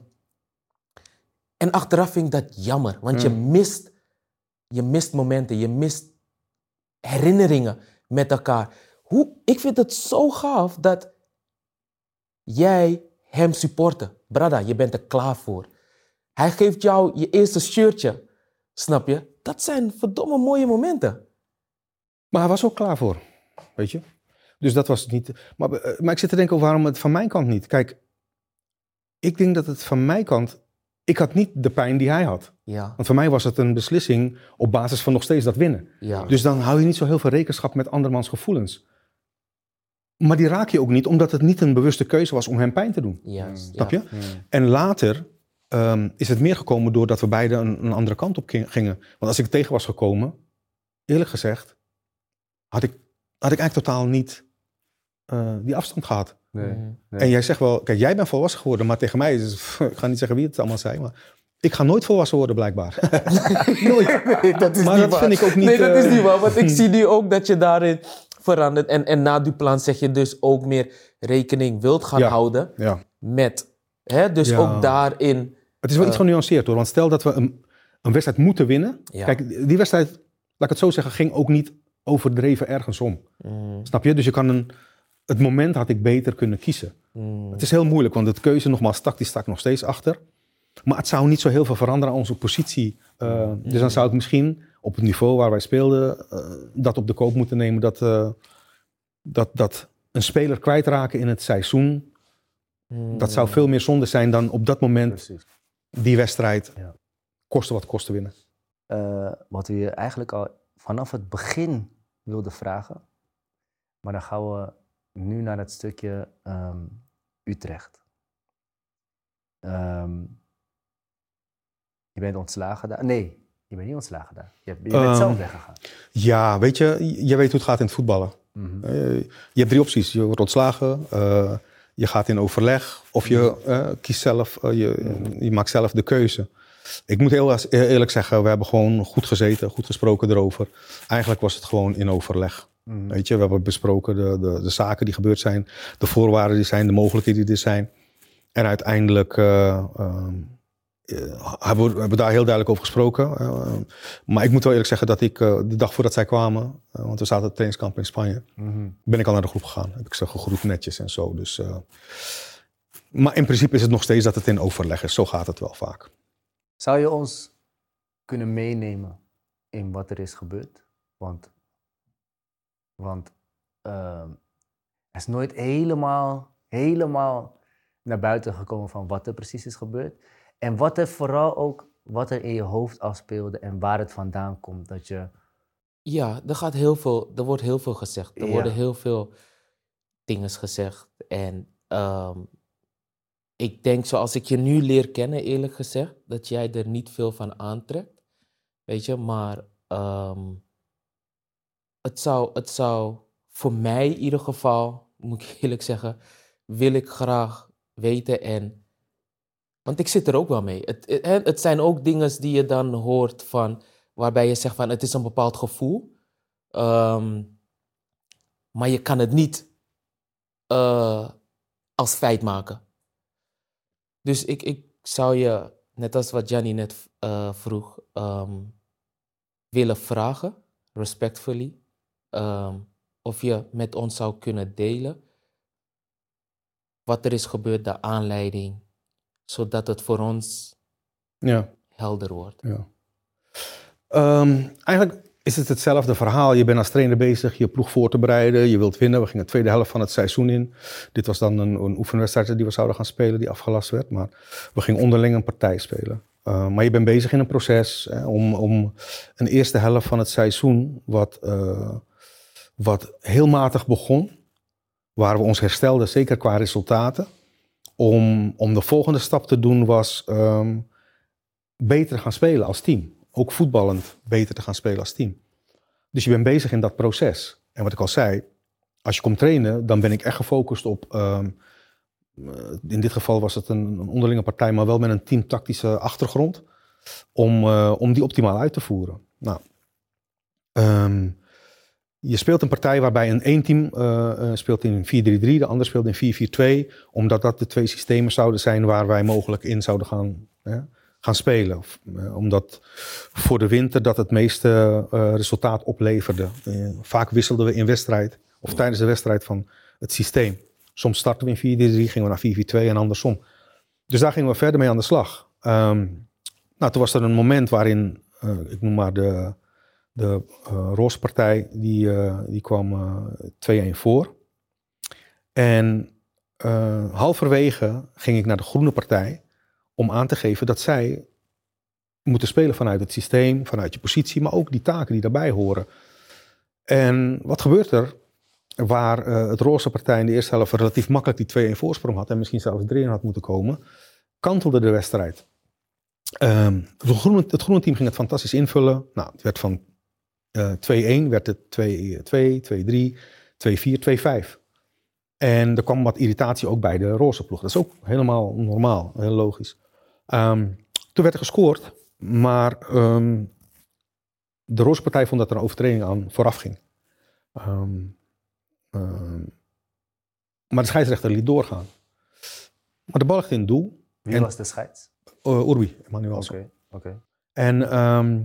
en achteraf vind ik dat jammer, want je mist, je mist momenten, je mist herinneringen met elkaar. Hoe, ik vind het zo gaaf dat jij hem supporten. Brada, je bent er klaar voor. Hij geeft jou je eerste shirtje. Snap je? Dat zijn verdomme mooie momenten. Maar hij was ook klaar voor, weet je. Dus dat was het niet. Maar, eh, maar ik zit te denken, waarom het van mijn kant niet? Kijk, ik denk dat het van mijn kant... Ik had niet de pijn die hij had. Ja, Want voor mij was het een beslissing op basis van nog steeds dat winnen. ja. Dus dan hou je niet zo heel veel rekenschap met andermans gevoelens. Maar die raak je ook niet, omdat het niet een bewuste keuze was om hem pijn te doen. Juist, Snap ja. je? En later ehm, is het meer gekomen doordat we beiden een, een andere kant op gingen. Want als ik tegen was gekomen, eerlijk gezegd, had ik, had ik eigenlijk totaal niet eh, die afstand gehad. Nee. Mhm. Nee. En jij zegt wel, kijk, jij bent volwassen geworden, maar tegen mij is het, ik ga niet zeggen wie het allemaal zei, maar Ik ga nooit volwassen worden, blijkbaar. nooit. Nee, dat is Maar niet dat waar. vind ik ook niet, Nee, dat is eh, niet waar. Want ik zie nu ook dat je daarin verandert. En, en na Duplan zeg je dus ook meer rekening wilt gaan Ja. houden Ja. met. Hè? Dus Ja. ook daarin. Het is wel iets genuanceerd hoor. Want stel dat we een, een wedstrijd moeten winnen. Ja. Kijk, die wedstrijd, laat ik het zo zeggen, ging ook niet overdreven ergens om. Mm, Snap je? Dus je kan een, het moment had ik beter kunnen kiezen. mm, Het is heel moeilijk, want het keuze, nogmaals, tactisch sta ik nog steeds achter. Maar het zou niet zo heel veel veranderen aan onze positie. Uh, dus dan zou ik misschien op het niveau waar wij speelden, uh, dat op de koop moeten nemen dat, uh, dat, dat een speler kwijtraken in het seizoen. mm. Dat zou veel meer zonde zijn dan op dat moment Precies. die wedstrijd Ja. kosten wat kosten winnen. Eh, wat we je eigenlijk al vanaf het begin wilden vragen. Maar dan gaan we nu naar het stukje ehm, Utrecht. Ehm, je bent ontslagen daar? Nee, je bent niet ontslagen daar. Je, je bent Ehm, zelf weggegaan. Ja, weet je, je weet hoe het gaat in het voetballen. Mhm. Eh, je hebt drie opties. Je wordt ontslagen, eh, je gaat in overleg of je eh, kiest zelf, je, je maakt zelf de keuze. Ik moet heel eer- eerlijk zeggen, we hebben gewoon goed gezeten, goed gesproken erover. Eigenlijk was het gewoon in overleg. Mhm. Weet je, we hebben besproken de, de, de zaken die gebeurd zijn, de voorwaarden die zijn, de mogelijkheden die er zijn. En uiteindelijk eh, ehm, eh, hebben we, we hebben daar heel duidelijk over gesproken. Eh, maar ik moet wel eerlijk zeggen dat ik eh, de dag voordat zij kwamen, want we zaten op het trainingskamp in Spanje, Mhm. ben ik al naar de groep gegaan. Heb ik ze gegroet netjes en zo. Dus, eh, maar in principe is het nog steeds dat het in overleg is. Zo gaat het wel vaak. Zou je ons kunnen meenemen in wat er is gebeurd? Want, want er is nooit helemaal, helemaal naar buiten gekomen van wat er precies is gebeurd. En wat er vooral ook, wat er in je hoofd afspeelde en waar het vandaan komt. Dat je, Ja, er, gaat heel veel, er wordt heel veel gezegd. Er Ja. worden heel veel dingen gezegd. En ehm, ik denk, zoals ik je nu leer kennen, eerlijk gezegd, dat jij er niet veel van aantrekt. Weet je, maar ehm, het, zou, het zou voor mij in ieder geval, moet ik eerlijk zeggen, wil ik graag weten en. Want ik zit er ook wel mee. Het, het, het zijn ook dingen die je dan hoort van, waarbij je zegt van het is een bepaald gevoel. Ehm, maar je kan het niet eh, als feit maken. Dus ik, ik zou je, net als wat Gianni net eh, vroeg, ehm, willen vragen, respectfully, ehm, of je met ons zou kunnen delen wat er is gebeurd, de aanleiding, zodat het voor ons Ja. helder wordt. ja. Ehm, eigenlijk is het hetzelfde verhaal. Je bent als trainer bezig je ploeg voor te bereiden. Je wilt winnen. We gingen de tweede helft van het seizoen in. Dit was dan een, een oefenwedstrijd die we zouden gaan spelen, die afgelast werd. Maar we gingen onderling een partij spelen. Uh, maar je bent bezig in een proces hè, om, om een eerste helft van het seizoen, wat, uh, wat heel matig begon, waar we ons herstelden, zeker qua resultaten. Om, om de volgende stap te doen was um, beter gaan spelen als team. Ook voetballend beter te gaan spelen als team. Dus je bent bezig in dat proces. En wat ik al zei, als je komt trainen, dan ben ik echt gefocust op. Um, in dit geval was het een, een, onderlinge partij, maar wel met een teamtactische achtergrond. Om, uh, om die optimaal uit te voeren. Nou, um, je speelt een partij waarbij een één team uh, speelt in 4-3-3, de ander speelt in 4-4-2. Omdat dat de twee systemen zouden zijn waar wij mogelijk in zouden gaan, hè, gaan spelen. Of, uh, omdat voor de winter dat het meeste uh, resultaat opleverde. vaak wisselden we in wedstrijd of tijdens de wedstrijd van het systeem. Soms starten we in 4-3-3, gingen we naar 4-4-2 en andersom. Dus daar gingen we verder mee aan de slag. Um, nou, toen was er een moment waarin, ik noem maar de de uh, roze partij die, uh, die kwam uh, 2-1 voor. En halverwege ging ik naar de groene partij om aan te geven dat zij moeten spelen vanuit het systeem, vanuit je positie, maar ook die taken die daarbij horen. En wat gebeurt er? Waar het roze partij in de eerste helft relatief makkelijk die 2-1 voorsprong had en misschien zelfs 3 had moeten komen, kantelde de wedstrijd. Um, het, groene, het groene team ging het fantastisch invullen. Nou, het werd van 2-1 werd het 2-2, 2-3, 2-4, 2-5. En er kwam wat irritatie ook bij de roze ploeg. Dat is ook helemaal normaal, heel logisch. Um, Toen werd er gescoord, maar ehm, de Roze Partij vond dat er een overtreding aan vooraf ging. Ehm, ehm, maar de scheidsrechter liet doorgaan. Maar de bal ligt in het doel. Wie En- was de scheids? Uh, Urbi, Emmanuel. Oké, oké. En ehm,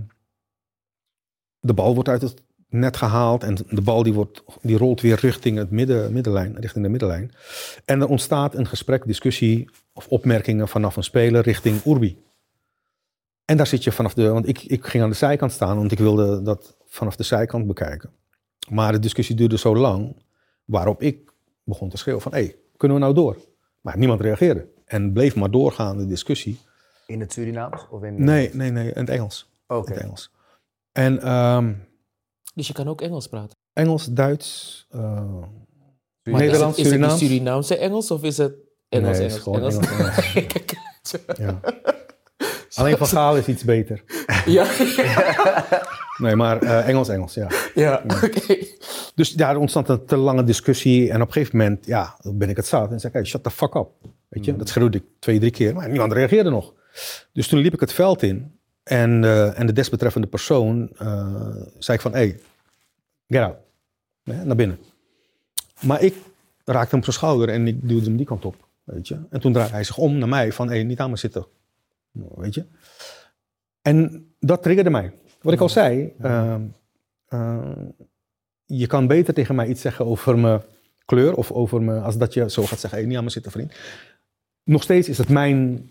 de bal wordt uit het net gehaald en de bal die, wordt, die rolt weer richting, het midden, middenlijn, richting de middenlijn. En er ontstaat een gesprek, discussie of opmerkingen vanaf een speler richting Urbi. En daar zit je vanaf de, want ik, ik ging aan de zijkant staan, want ik wilde dat vanaf de zijkant bekijken. Maar de discussie duurde zo lang, waarop ik begon te schreeuwen van, hé, hey, kunnen we nou door? Maar niemand reageerde. En bleef maar doorgaan, de discussie. In het Surinaams? Of in Nee, nee, nee, in het Engels. Oké. In het Engels. En ehm, Dus je kan ook Engels praten. Engels, Duits, eh, Nederlands, is het, is Surinaamse Engels of is het Engels, Nee, Engels, ja. Alleen van Gaal is iets beter. ja, Nee, maar eh, Engels, Engels, ja. ja, oké. Dus daar ontstond een te lange discussie. En op een gegeven moment, ja, dan ben ik het zat. En zei ik, hey, shut the fuck up. Weet je, dat schreeuwde ik twee, drie keer. Maar niemand reageerde nog. Dus toen liep ik het veld in. En, eh, en de desbetreffende persoon eh, zei ik van, hey, get out. Nee, naar binnen. Maar ik raakte hem op zijn schouder en ik duwde hem die kant op. Weet je. En toen draaide hij zich om naar mij van, hey, niet aan me zitten. Weet je. En dat triggerde mij. Wat ik al zei, eh, je kan beter tegen mij iets zeggen over mijn kleur of over me, als dat je zo gaat zeggen, hey, niet aan me zitten vriend. Nog steeds is het mijn.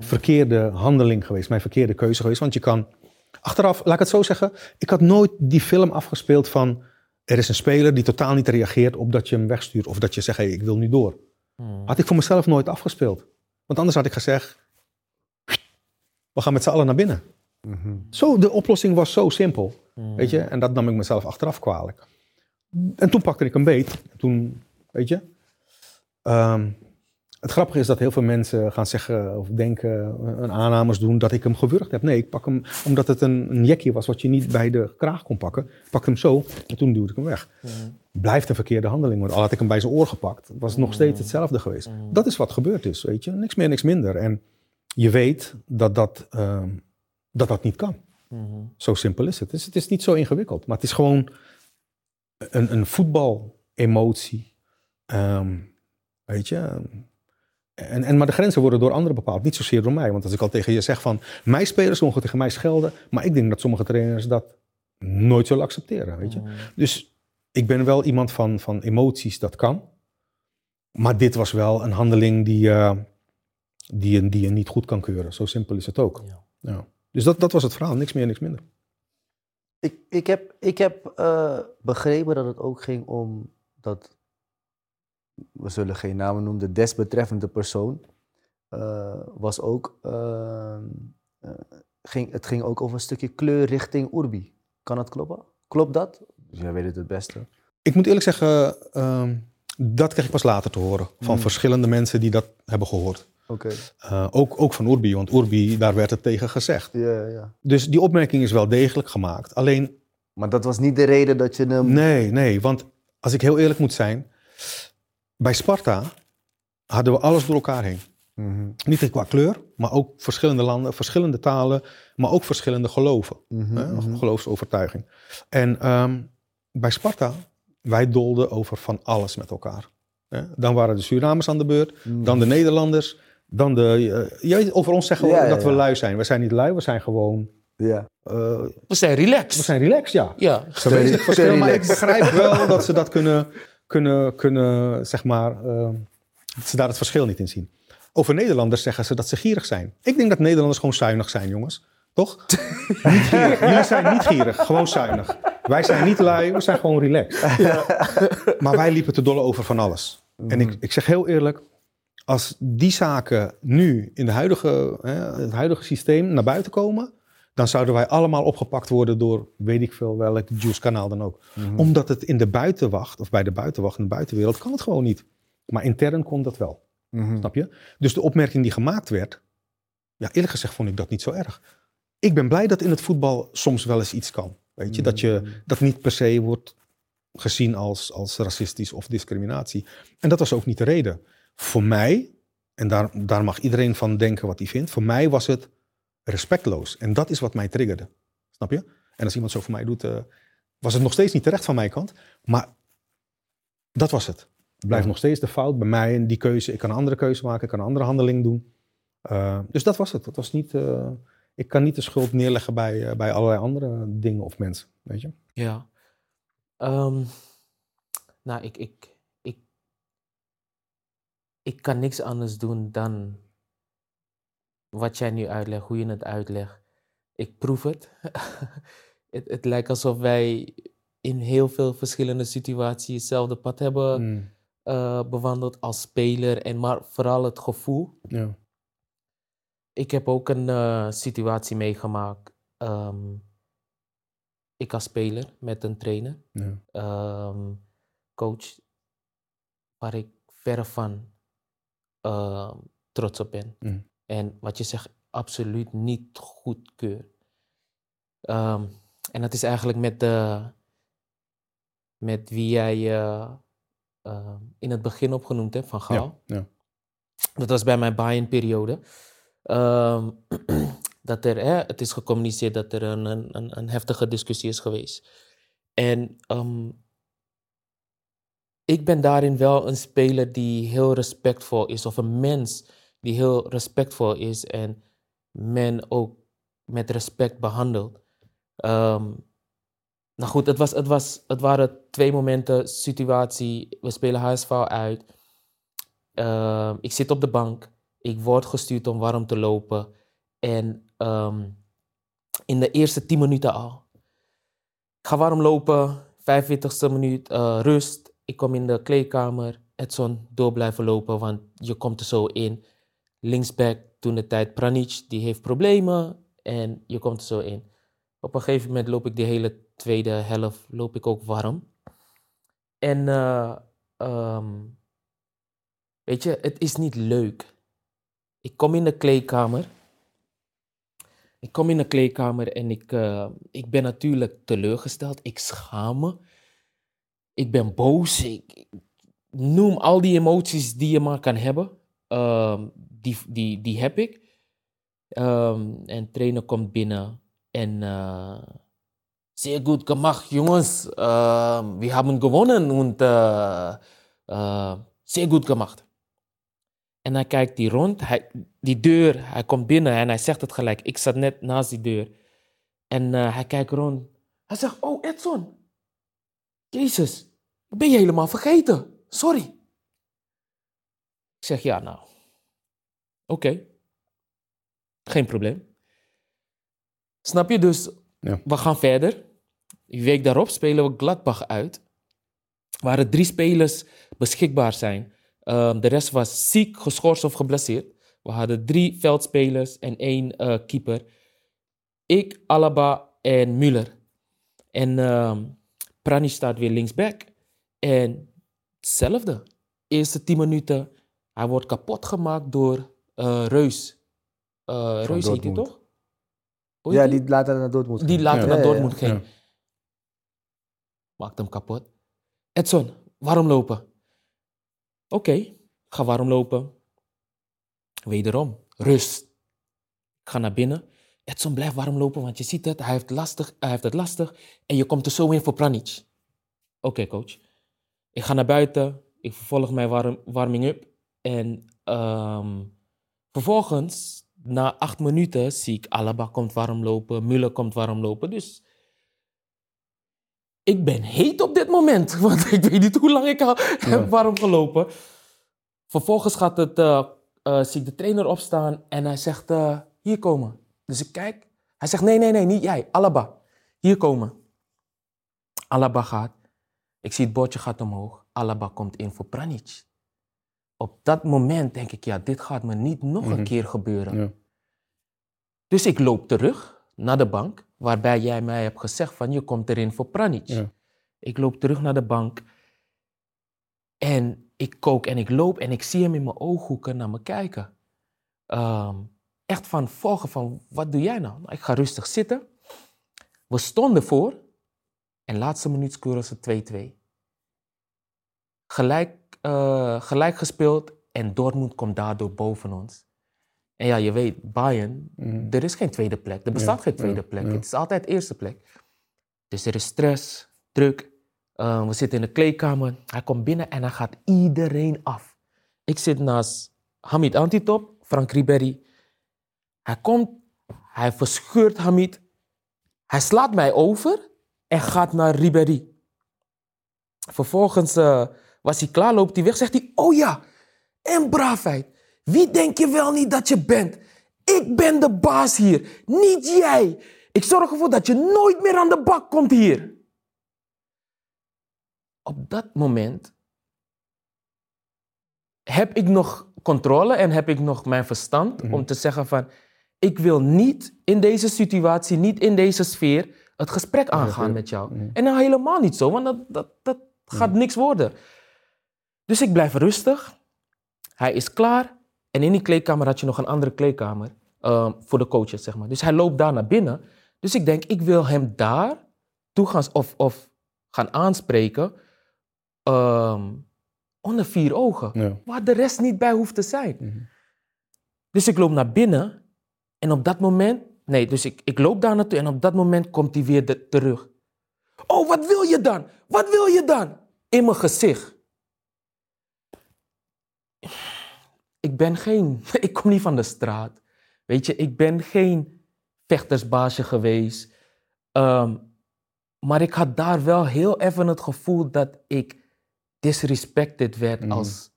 Verkeerde handeling geweest, mijn verkeerde keuze geweest. Want je kan, achteraf, laat ik het zo zeggen, ik had nooit die film afgespeeld van, er is een speler die totaal niet reageert op dat je hem wegstuurt of dat je zegt, hey, ik wil nu door. Hmm. Had ik voor mezelf nooit afgespeeld. Want anders had ik gezegd, we gaan met z'n allen naar binnen. Mhm. Zo, de oplossing was zo simpel. Hmm. Weet je, en dat nam ik mezelf achteraf kwalijk. En toen pakte ik een beet. Toen, weet je. ehm, het grappige is dat heel veel mensen gaan zeggen of denken, een aannames doen dat ik hem gewurgd heb. Nee, ik pak hem omdat het een, een jekje was wat je niet bij de kraag kon pakken. Ik pakte hem zo en toen duwde ik hem weg. Hmm. Blijft een verkeerde handeling, want al had ik hem bij zijn oor gepakt, was het nog steeds hetzelfde geweest. Hmm. Dat is wat gebeurd is, weet je. Niks meer, niks minder. En je weet dat dat, ehm, dat, dat niet kan. Hmm. Zo simpel is het. Dus het is niet zo ingewikkeld, maar het is gewoon een, een voetbal-emotie. Ehm, weet je. En, en, maar de grenzen worden door anderen bepaald, niet zozeer door mij. Want als ik al tegen je zeg van, mijn spelers mogen tegen mij schelden, maar ik denk dat sommige trainers dat nooit zullen accepteren, weet je. Hmm. Dus ik ben wel iemand van, van emoties, dat kan. Maar dit was wel een handeling die, eh, die, je, die je niet goed kan keuren. Zo simpel is het ook. Ja. Ja. Dus dat, dat was het verhaal, niks meer, niks minder. Ik, ik heb, ik heb eh, begrepen dat het ook ging om dat, we zullen geen namen noemen, de desbetreffende persoon eh, was ook, eh, eh, ging, het ging ook over een stukje kleur richting Urbi. Kan dat kloppen? Klopt dat? Dus jij weet het het beste. Ik moet eerlijk zeggen, ehm, dat kreeg ik pas later te horen. Van Hmm. verschillende mensen die dat hebben gehoord. Oké. Eh, ook, ook van Urbi, want Urbi, daar werd het tegen gezegd. Ja, ja. Dus die opmerking is wel degelijk gemaakt. Alleen, Maar dat was niet de reden dat je hem... nee, nee, want als ik heel eerlijk moet zijn, bij Sparta hadden we alles door elkaar heen. Mhm, Niet qua kleur, maar ook verschillende landen, verschillende talen, maar ook verschillende geloven. mhm, hè, mhm. geloofsovertuiging. En ehm, bij Sparta, wij dolden over van alles met elkaar. Hè. Dan waren de Surinamers aan de beurt, Mhm. dan de Nederlanders, dan de... weet, over ons zeggen we Ja, ja, dat we ja. lui zijn. We zijn niet lui, we zijn gewoon... Ja. eh, We zijn relaxed. we zijn relaxed, ja. Ja. Geweest verschil, maar ik begrijp wel dat ze dat kunnen, kunnen, kunnen zeg maar, eh, dat ze daar het verschil niet in zien. Over Nederlanders zeggen ze dat ze gierig zijn. Ik denk dat Nederlanders gewoon zuinig zijn, jongens. Toch? niet gierig. Jullie zijn niet gierig, gewoon zuinig. Wij zijn niet lui, we zijn gewoon relaxed. maar wij liepen te dolle over van alles. En ik, ik zeg heel eerlijk, als die zaken nu in de huidige, hè, het huidige systeem naar buiten komen, dan zouden wij allemaal opgepakt worden door weet ik veel welk juice-kanaal dan ook. Mhm. Omdat het in de buitenwacht, of bij de buitenwacht in de buitenwereld, kan het gewoon niet. Maar intern kon dat wel, Mhm. snap je? Dus de opmerking die gemaakt werd, ja, eerlijk gezegd vond ik dat niet zo erg. Ik ben blij dat in het voetbal soms wel eens iets kan. Weet je, dat je dat niet per se wordt gezien als, als racistisch of discriminatie. En dat was ook niet de reden. Voor mij, en daar, daar mag iedereen van denken wat hij vindt, voor mij was het respectloos. En dat is wat mij triggerde. Snap je? En als iemand zo voor mij doet, eh, was het nog steeds niet terecht van mijn kant. Maar dat was het. Het blijft Ja. nog steeds de fout bij mij en die keuze. Ik kan een andere keuze maken, ik kan een andere handeling doen. Eh, dus dat was het. Dat was niet, eh, ik kan niet de schuld neerleggen bij, bij allerlei andere dingen of mensen. Weet je? Ja. Ehm, nou, ik, ik, ik, ik kan niks anders doen dan wat jij nu uitlegt, hoe je het uitlegt. Ik proef het. het. Het lijkt alsof wij in heel veel verschillende situaties hetzelfde pad hebben Mm, bewandeld als speler, en maar vooral het gevoel. ja. Ik heb ook een eh, situatie meegemaakt. ehm, ik als speler met een trainer. Ja. ehm, coach waar ik verre van ehm, trots op ben. Mm. En wat je zegt, absoluut niet goedkeur. Ehm, en dat is eigenlijk met, de, met wie jij eh, in het begin opgenoemd hebt, van Gaal. ja. Dat was bij mijn Bayern-periode. Ehm, dat er, hè, het is gecommuniceerd dat er een, een, een- heftige discussie is geweest. En ik ben daarin wel een speler die heel respectvol is, of een mens die heel respectvol is en men ook met respect behandelt. Ehm, nou goed, het, was, het, was, het waren twee momenten, situatie, we spelen HSV uit. Ehm, ik zit op de bank, ik word gestuurd om warm te lopen. En ehm, in de eerste 10 minuten al. Ik ga warm lopen, 45ste minuut, eh, rust. Ik kom in de kleedkamer. Edson, door blijven lopen, want je komt er zo in. Linksback, toen de tijd Pranic, die heeft problemen. En je komt er zo in. Op een gegeven moment loop ik de hele tweede helft loop ik ook warm. En eh, ehm, weet je, het is niet leuk. Ik kom in de kleedkamer. Ik kom in de kleedkamer en ik, eh, ik ben natuurlijk teleurgesteld. Ik schaam me. Ik ben boos. Ik, noem al die emoties die je maar kan hebben. Ehm, die, die, die heb ik. Ehm, en trainer komt binnen en uh, zeer goed gemacht, jongens. Uh, we hebben gewonnen und uh, uh, zeer goed gemacht. En hij kijkt die rond, hij, die deur, hij komt binnen en hij zegt het gelijk. Ik zat net naast die deur. En hij kijkt rond. Hij zegt, oh Edson, Jezus, ben je helemaal vergeten. Sorry. Ik zeg, ja nou. Okay. Geen probleem. Snap je? Dus Ja. we gaan verder. Die week daarop spelen we Gladbach uit. Waar er drie spelers beschikbaar zijn. Um, de rest was ziek, geschorst of geblesseerd. We hadden drie veldspelers en één uh, keeper. Ik, Alaba en Müller. En um, Prani staat weer linksback. En hetzelfde. Eerste tien minuten. Hij wordt kapot gemaakt door uh, Reus. Uh, Reus heet hij toch? Hoe ja, die later naar Dortmund Die later ja. naar ja, Dortmund ja, ging. Maakt hem kapot. Edson, waarom lopen? Oké, okay, ga warm lopen. Wederom, rust. Ik ga naar binnen. Edson, blijf warm lopen, want je ziet het. Hij heeft, lastig, hij heeft het lastig. En je komt er zo in voor Pranic. Oké, okay, coach. Ik ga naar buiten. Ik vervolg mijn warm, warming up. En um, vervolgens, na acht minuten, zie ik Alaba komt warm lopen. Müller komt warm lopen. Dus ik ben heet op dit moment. Want ik weet niet hoe lang ik al ja. heb warm gelopen. Vervolgens gaat het, uh, uh, zie ik de trainer opstaan en hij zegt, uh, hier komen. Dus ik kijk. Hij zegt, nee, nee, nee, niet jij. Alaba, hier komen. Alaba gaat. Ik zie het bordje gaat omhoog. Alaba komt in voor Pranic. Op dat moment denk ik, ja, dit gaat me niet nog een keer gebeuren. Ja. Dus ik loop terug naar de bank, waarbij jij mij hebt gezegd van, je komt erin voor Pranic. Ja. Ik loop terug naar de bank en ik kook en ik loop en ik zie hem in mijn ooghoeken naar me kijken. Um, echt van volgen van, wat doe jij nou? nou? Ik ga rustig zitten. We stonden voor en laatste minuut scoren ze 2-2. Gelijk, uh, gelijk gespeeld en Dortmund komt daardoor boven ons. En ja, je weet, Bayern, Mhm. er is geen tweede plek. Er bestaat Ja, geen tweede ja, plek. ja. Het is altijd eerste plek. Dus er is stress, druk. Eh, we zitten in de kleedkamer. Hij komt binnen en hij gaat iedereen af. Ik zit naast Hamid Antitop, Frank Ribéry. Hij komt, hij verscheurt Hamid. Hij slaat mij over en gaat naar Ribéry. Vervolgens eh, was hij klaar, loopt hij weg, zegt hij: Oh ja, en braafheid. Wie denk je wel niet dat je bent? Ik ben de baas hier, niet jij. Ik zorg ervoor dat je nooit meer aan de bak komt hier. Op dat moment heb ik nog controle en heb ik nog mijn verstand om te zeggen van ik wil niet in deze situatie, niet in deze sfeer het gesprek aangaan met jou. En nou helemaal niet zo, want dat, dat, dat gaat niks worden. Dus ik blijf rustig. Hij is klaar. En in die kleedkamer had je nog een andere kleedkamer ehm, voor de coaches, zeg maar. Dus hij loopt daar naar binnen. Dus ik denk, ik wil hem daar toe gaan, of, of gaan aanspreken ehm, onder vier ogen. Ja. Waar de rest niet bij hoeft te zijn. Dus ik loop naar binnen en op dat moment, nee, dus ik, ik loop daar naartoe en op dat moment komt hij weer de- terug. Oh, wat wil je dan? Wat wil je dan? In mijn gezicht. Ik ben geen, ik kom niet van de straat. Weet je, ik ben geen vechtersbaasje geweest. Ehm, maar ik had daar wel heel even het gevoel dat ik disrespected werd Mhm. als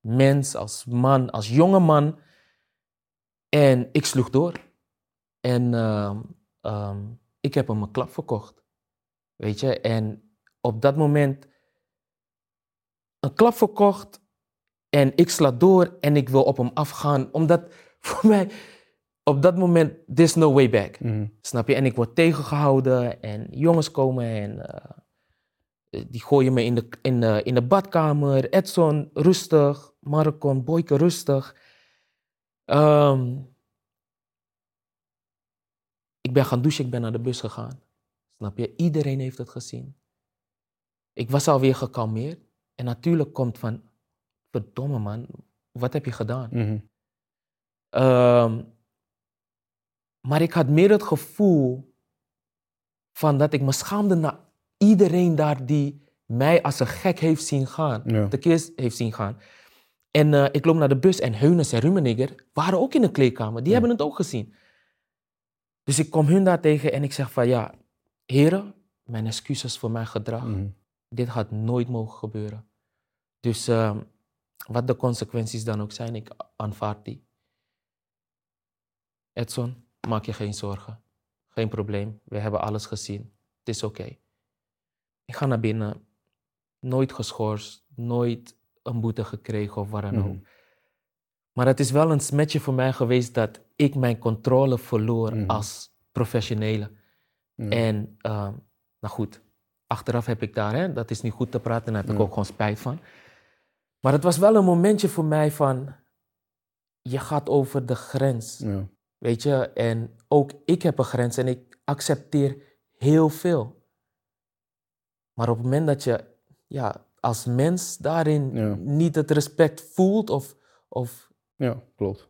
mens, als man, als jonge man. En ik sloeg door. En ehm, ehm, ik heb hem een klap verkocht. Weet je, en op dat moment een klap verkocht en ik sla door en ik wil op hem afgaan, omdat voor mij op dat moment, there's no way back. Mhm. Snap je? En ik word tegengehouden en jongens komen en eh, die gooien me in de, in, de, in de badkamer. Edson, rustig. Marcon, Boyke, rustig. Ehm, ik ben gaan douchen, ik ben naar de bus gegaan. Snap je? Iedereen heeft het gezien. Ik was alweer gekalmeerd. En natuurlijk komt van, verdomme man, wat heb je gedaan? Mhm. Ehm, maar ik had meer het gevoel van dat ik me schaamde naar iedereen daar die mij als een gek heeft zien gaan. Ja. De keer heeft zien gaan. En eh, ik loop naar de bus en Heunes en Rummenigger waren ook in de kleedkamer. Die hebben het ook gezien. Dus ik kom hun daar tegen en ik zeg van ja, heren, mijn excuses voor mijn gedrag. Mhm. Dit had nooit mogen gebeuren. Dus ehm, wat de consequenties dan ook zijn, ik aanvaard die. Edson, maak je geen zorgen. Geen probleem. We hebben alles gezien. Het is oké. Ik ga naar binnen. Nooit geschorst. Nooit een boete gekregen of wat dan ook. Mhm. Maar het is wel een smetje voor mij geweest dat ik mijn controle verloor Mhm. als professionele. Ja. En ehm, nou goed, achteraf heb ik daar, hè, dat is niet goed te praten, daar heb ik ook gewoon spijt van. Maar het was wel een momentje voor mij van, je gaat over de grens, Ja. weet je. En ook ik heb een grens en ik accepteer heel veel. Maar op het moment dat je ja, als mens daarin Ja. niet het respect voelt of, of Ja, klopt.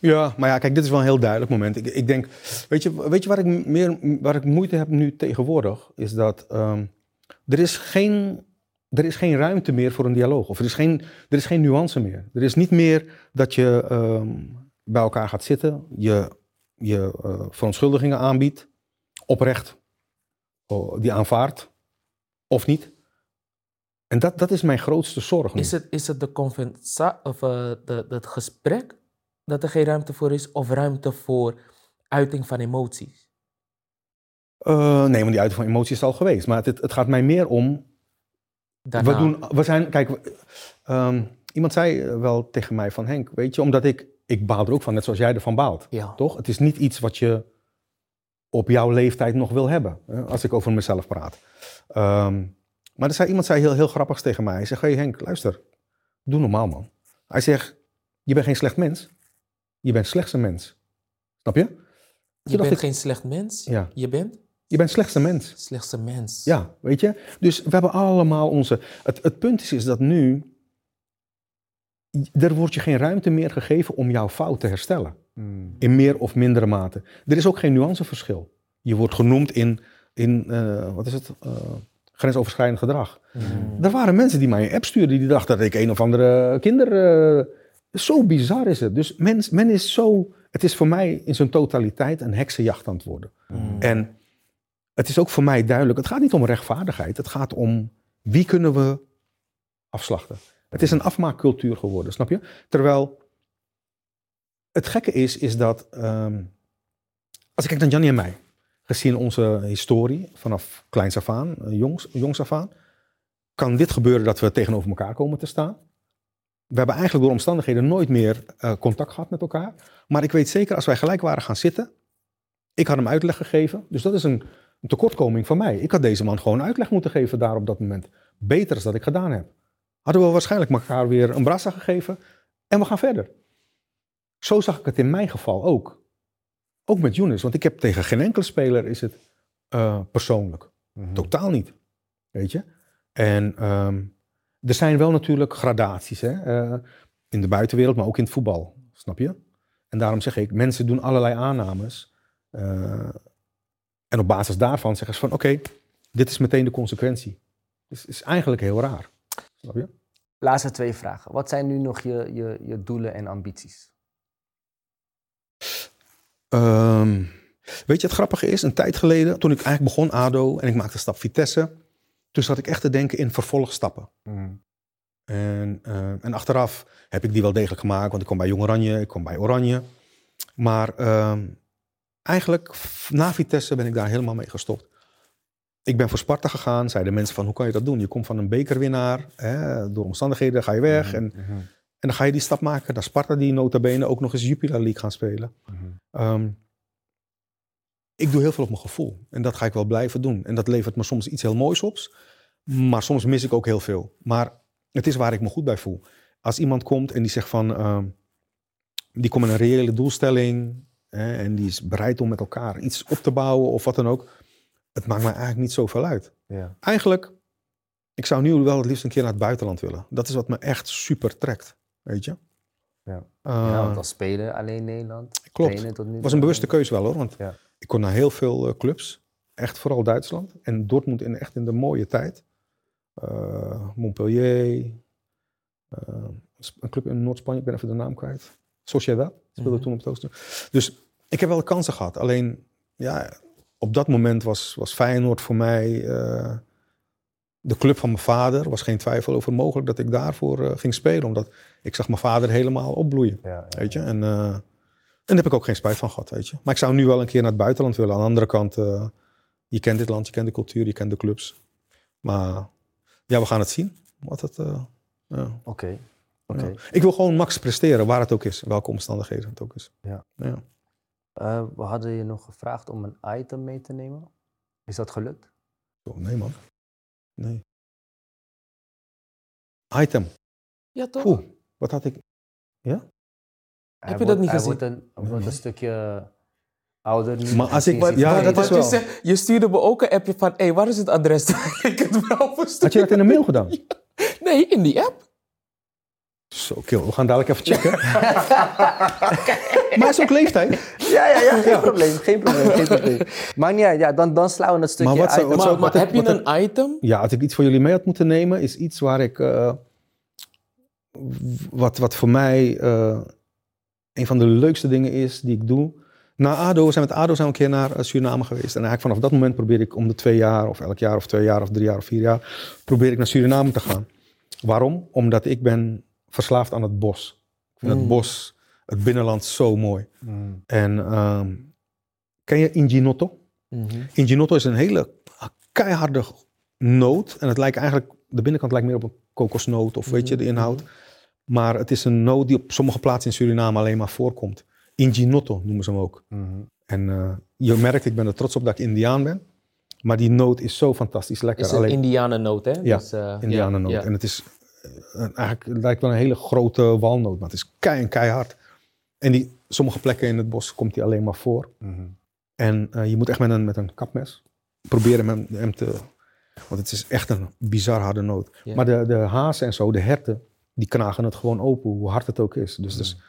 Ja, maar ja, kijk, dit is wel een heel duidelijk moment. Ik, ik denk, weet je, weet je waar, ik meer, waar ik moeite heb nu tegenwoordig? Is dat ehm, er, is geen, er is geen ruimte meer voor een dialoog. Of er is geen, er is geen nuance meer. Er is niet meer dat je ehm, bij elkaar gaat zitten, je, je eh, verontschuldigingen aanbiedt, oprecht, die aanvaardt, of niet. En dat, dat is mijn grootste zorg nu. Is het, is het de conversa of eh, de, het gesprek dat er geen ruimte voor is, of ruimte voor uiting van emoties? Eh, nee, want die uiting van emotie is al geweest. Maar het, het gaat mij meer om. Daarna. We, doen, we zijn. Kijk, ehm, iemand zei eh, wel tegen mij van Henk, weet je, omdat ik. Ik baal er ook van, net zoals jij ervan baalt. Ja. Toch? Het is niet iets wat je op jouw leeftijd nog wil hebben. Hè, als ik over mezelf praat. Ehm, maar er zei, iemand zei heel, heel grappigs tegen mij. Hij zegt, hey Henk, luister. Doe normaal, man. Hij zegt, je bent geen slecht mens. Je bent slechts een mens. Snap je? Je bent ik- geen slecht mens. Ja. Je bent Je bent slechts een mens. slechts een mens. Ja, weet je? Dus we hebben allemaal onze. Het, het punt is, is dat nu. Er wordt je geen ruimte meer gegeven om jouw fout te herstellen. Mm. In meer of mindere mate. Er is ook geen nuanceverschil. Je wordt genoemd in, in eh, wat is het, Eh, grensoverschrijdend gedrag. Er waren mensen die mij een app stuurden die dachten dat ik een of andere kinder... eh, zo bizar is het. Dus men, men is zo... Het is voor mij in zijn totaliteit een heksenjacht aan het worden. En het is ook voor mij duidelijk, het gaat niet om rechtvaardigheid. Het gaat om wie kunnen we afslachten. Het is een afmaakcultuur geworden, snap je? Terwijl het gekke is, is dat ehm, als ik kijk naar Jannie en mij, gezien onze historie vanaf kleins af aan, eh, jongs, jongs af aan, kan dit gebeuren dat we tegenover elkaar komen te staan. We hebben eigenlijk door omstandigheden nooit meer eh, contact gehad met elkaar. Maar ik weet zeker, als wij gelijk waren gaan zitten, ik had hem uitleg gegeven. Dus dat is een, een tekortkoming van mij. Ik had deze man gewoon uitleg moeten geven daar op dat moment. Beter dan dat ik gedaan heb. Hadden we waarschijnlijk elkaar weer een brassa gegeven en we gaan verder. Zo zag ik het in mijn geval ook. Ook met Younes, want ik heb tegen geen enkele speler is het eh, persoonlijk. Mhm. Totaal niet. Weet je? En ehm, er zijn wel natuurlijk gradaties hè? eh, in de buitenwereld, maar ook in het voetbal. Snap je? En daarom zeg ik, mensen doen allerlei aannames. eh, en op basis daarvan zeggen ze van, oké, dit is meteen de consequentie. Dus is eigenlijk heel raar. Snap je? Laatste twee vragen. Wat zijn nu nog je, je, je doelen en ambities? Ehm, weet je, het grappige is, een tijd geleden, toen ik eigenlijk begon ADO en ik maakte de stap Vitesse, toen zat ik echt te denken in vervolgstappen. En, eh, en achteraf heb ik die wel degelijk gemaakt, want ik kwam bij Jong Oranje, ik kwam bij Oranje. Maar ehm, eigenlijk na Vitesse ben ik daar helemaal mee gestopt. Ik ben voor Sparta gegaan, zeiden mensen van hoe kan je dat doen? Je komt van een bekerwinnaar, hè, door omstandigheden ga je weg. En, Mhm. en dan ga je die stap maken naar Sparta die nota bene ook nog eens Jupiler League gaan spelen. Mhm. Ehm, ik doe heel veel op mijn gevoel. En dat ga ik wel blijven doen. En dat levert me soms iets heel moois op. Maar soms mis ik ook heel veel. Maar het is waar ik me goed bij voel. Als iemand komt en die zegt van... ehm, die komt met een reële doelstelling... Hè, en die is bereid om met elkaar iets op te bouwen of wat dan ook. Het maakt mij eigenlijk niet zoveel uit. Ja. Eigenlijk, ik zou nu wel het liefst een keer naar het buitenland willen. Dat is wat me echt super trekt. Weet je? Ja. Eh, ja, want als speler alleen Nederland. Klopt. Het was een bewuste keuze wel hoor. Want Ja. ik kon naar heel veel eh, clubs. Echt vooral Duitsland. En Dortmund in, echt in de mooie tijd. Eh, Montpellier. een club in Noord-Spanje, ik ben even de naam kwijt. Sociedad speelde Mhm. toen op het oosten. Dus ik heb wel kansen gehad. Alleen, ja, op dat moment was, was Feyenoord voor mij eh, de club van mijn vader. was geen twijfel over mogelijk dat ik daarvoor eh, ging spelen. Omdat ik zag mijn vader helemaal opbloeien. Ja, ja, Weet je? En, eh, en daar heb ik ook geen spijt van gehad, weet je. Maar ik zou nu wel een keer naar het buitenland willen. Aan de andere kant, je kent dit land, je kent de cultuur, je kent de clubs. Maar ja, we gaan het zien. Wat het. Oké. Ja. Ik wil gewoon max presteren, waar het ook is. Welke omstandigheden het ook is. Ja. ja. Eh, we hadden je nog gevraagd om een item mee te nemen. Is dat gelukt? Oh, nee man. Nee. Item. Ja, toch? Oeh, wat had ik... Ja? Hij je dat wordt- niet hij gezien? Wordt een, hij wordt een stukje ouder nu. Maar als ik- is ja, dat is wel. je, stuurde me ook een appje van, hé, hey, waar is het adres? ik het wel verstuurd. Had je dat in een mail gedaan? Nee, in die app. Zo, kill. We gaan dadelijk even checken. maar het is ook leeftijd. Ja, ja, ja, geen probleem, geen probleem, geen probleem. Maar niet uit, ja, dan, dan slaan we dat stukje Maar wat zou- uit. wat Maar, zou- maar wat- heb je wat- een item? Ja, als ik iets voor jullie mee had moeten nemen, is iets waar ik. eh, wat, wat voor mij eh, een van de leukste dingen is die ik doe. Na ADO, we zijn met ADO zijn we een keer naar eh, Suriname geweest. En eigenlijk vanaf dat moment probeer ik om de twee jaar, of elk jaar, of twee jaar, of drie jaar, of vier jaar, probeer ik naar Suriname te gaan. Waarom? Omdat ik ben verslaafd aan het bos. Ik vind het Mm. bos, het binnenland zo mooi. Mm, En ehm, ken je Inginotto? Inginotto is een hele keiharde noot. En het lijkt eigenlijk, de binnenkant lijkt meer op een kokosnoot of weet je, de inhoud. Maar het is een noot die op sommige plaatsen in Suriname alleen maar voorkomt. Inginotto noemen ze hem ook. mhm. En eh, je merkt, ik ben er trots op dat ik Indiaan ben. Maar die noot is zo fantastisch lekker. is een Alleen Indianennoot, hè? Ja, Dus, eh, Indianennoot. ja. En het is eigenlijk, het lijkt wel een hele grote walnoot, maar het is kei en keihard. En die, sommige plekken in het bos komt die alleen maar voor. Mhm. En eh, je moet echt met een, met een kapmes proberen hem, hem te... Want het is echt een bizar harde noot. Maar de, de hazen en zo, de herten, die knagen het gewoon open, hoe hard het ook is. Dus, dus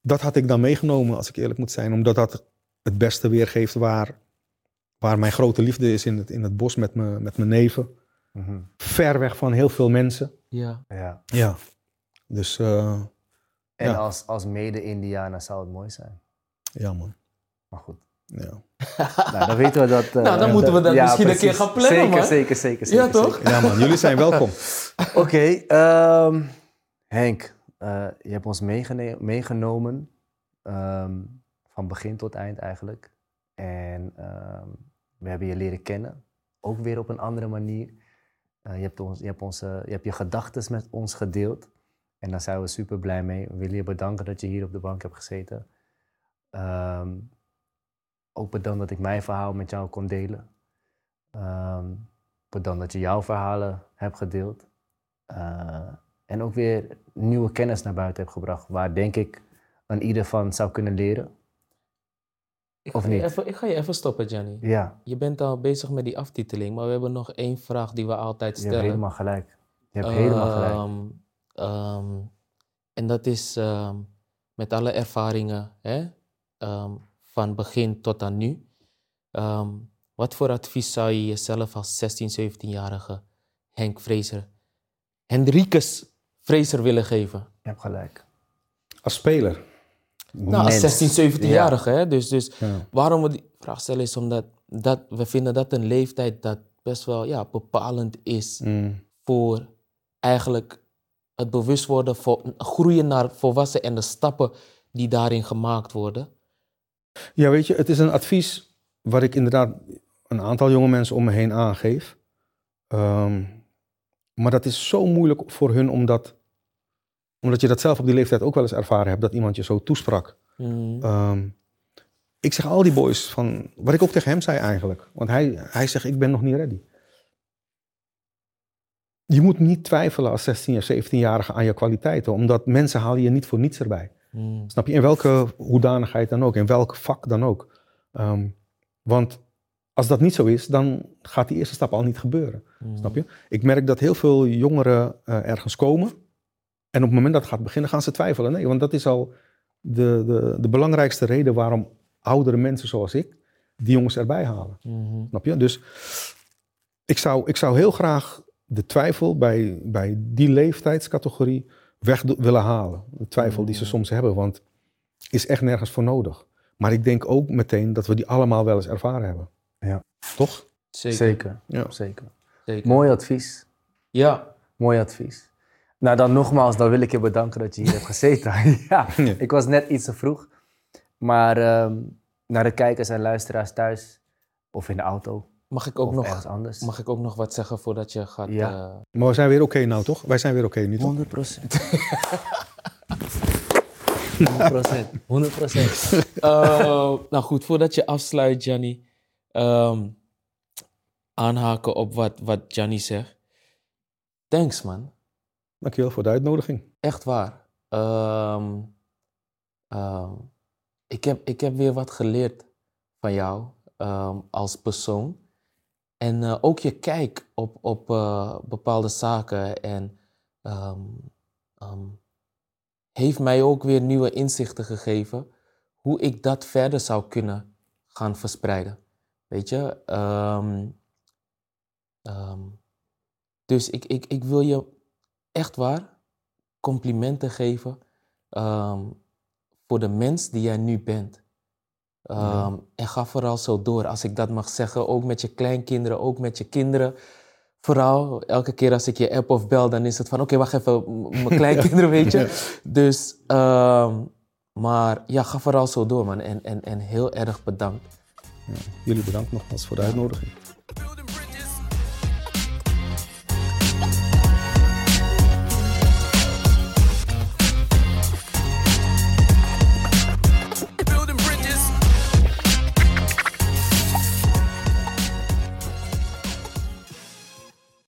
dat had ik dan meegenomen, als ik eerlijk moet zijn. Omdat dat het beste weergeeft waar, waar mijn grote liefde is in het, in het bos met, me, met mijn neven. Mhm. Ver weg van heel veel mensen. Ja. Ja. Ja. Dus eh, En Ja. als, als mede-Indianer zou het mooi zijn. ja, man. Maar goed. Ja. Nou, dan weten we dat... eh, Nou, dan moeten we dat misschien een keer gaan plannen, zeker, man. Zeker, zeker, zeker. Ja, toch? zeker. ja, man. Jullie zijn welkom. Oké, ehm, Henk, eh, je hebt ons meegenomen ehm, van begin tot eind eigenlijk. En ehm, we hebben je leren kennen, ook weer op een andere manier. Eh, je, hebt ons, je, hebt onze, je hebt je gedachten met ons gedeeld en daar zijn we super blij mee. We willen je bedanken dat je hier op de bank hebt gezeten. Ehm, ook bedankt dat ik mijn verhaal met jou kon delen. Ehm, bedankt dat je jouw verhalen hebt gedeeld. Eh, en ook weer nieuwe kennis naar buiten hebt gebracht, waar denk ik aan ieder van zou kunnen leren. Ik Of ga je niet? Even, ik ga je even stoppen, Gianni. Ja, Je bent al bezig met die aftiteling, maar we hebben nog één vraag die we altijd je hebt stellen. helemaal gelijk. Je hebt helemaal gelijk. Ehm, ehm, en dat is ehm, met alle ervaringen hè, ehm, van begin tot aan nu. Ehm, wat voor advies zou je jezelf als 16, 17-jarige Henk Fraser, Hendrikus Fraser willen geven? Je hebt gelijk. Als speler. Nou, als Mens. 16, 17-jarige. Hè? Dus, dus Ja. waarom we die vraag stellen is omdat dat, we vinden dat een leeftijd dat best wel ja, bepalend is Mm. voor eigenlijk het bewust worden, voor groeien naar volwassen en de stappen die daarin gemaakt worden. Ja, weet je, het is een advies wat ik inderdaad een aantal jonge mensen om me heen aangeef. Ehm, maar dat is zo moeilijk voor hun omdat, omdat je dat zelf op die leeftijd ook wel eens ervaren hebt, dat iemand je zo toesprak. Mm, Ehm, ik zeg al die boys van, wat ik ook tegen hem zei eigenlijk, want hij, hij zegt ik ben nog niet ready. Je moet niet twijfelen als 16 of 17-jarige aan je kwaliteiten, omdat mensen halen je niet voor niets erbij. mm, Snap je? In welke hoedanigheid dan ook, in welk vak dan ook. Ehm, want als dat niet zo is, dan gaat die eerste stap al niet gebeuren. mm. Snap je? Ik merk dat heel veel jongeren eh, ergens komen. En op het moment dat het gaat beginnen, gaan ze twijfelen. Nee, want dat is al de, de, de belangrijkste reden waarom oudere mensen zoals ik die jongens erbij halen. Mhm. Snap je? Dus ik zou, ik zou heel graag de twijfel bij, bij die leeftijdscategorie weg do- willen halen. De twijfel die ze Mm. soms hebben, want is echt nergens voor nodig. Maar ik denk ook meteen dat we die allemaal wel eens ervaren hebben. Ja. Toch? Zeker. Zeker, Ja. zeker. zeker. Mooi advies. Ja, Mooi advies. Nou, dan nogmaals, dan wil ik je bedanken dat je hier hebt gezeten. ja, Ja. ik was net iets te vroeg. Maar ehm, naar de kijkers en luisteraars thuis, of in de auto, mag ik ook, of nog, ergens anders. mag ik ook nog wat zeggen voordat je gaat... Ja. eh, Maar we zijn weer oké nou, toch? Wij zijn weer oké nu, toch? 100 procent. 100 procent. 100 procent. Eh, nou goed, voordat je afsluit, Gianni. ehm, aanhaken op wat, wat Gianni zegt. Thanks, man. Dankjewel voor de uitnodiging. Echt waar. Ehm, ehm, ik, heb, ik heb weer wat geleerd van jou ehm, als persoon. En eh, ook je kijk op, op eh, bepaalde zaken. En heeft mij ook weer nieuwe inzichten gegeven. Hoe ik dat verder zou kunnen gaan verspreiden. Weet je? Dus ik, ik, ik wil je echt waar complimenten geven ehm, voor de mens die jij nu bent. Ehm, En ga vooral zo door, als ik dat mag zeggen. Ook met je kleinkinderen, ook met je kinderen. Vooral, elke keer als ik je app of bel, dan is het van... Oké, wacht even, mijn kleinkinderen, weet je. Dus, ehm, maar ja, ga vooral zo door, man. En, en, en heel erg bedankt. Jullie bedankt nogmaals voor de uitnodiging.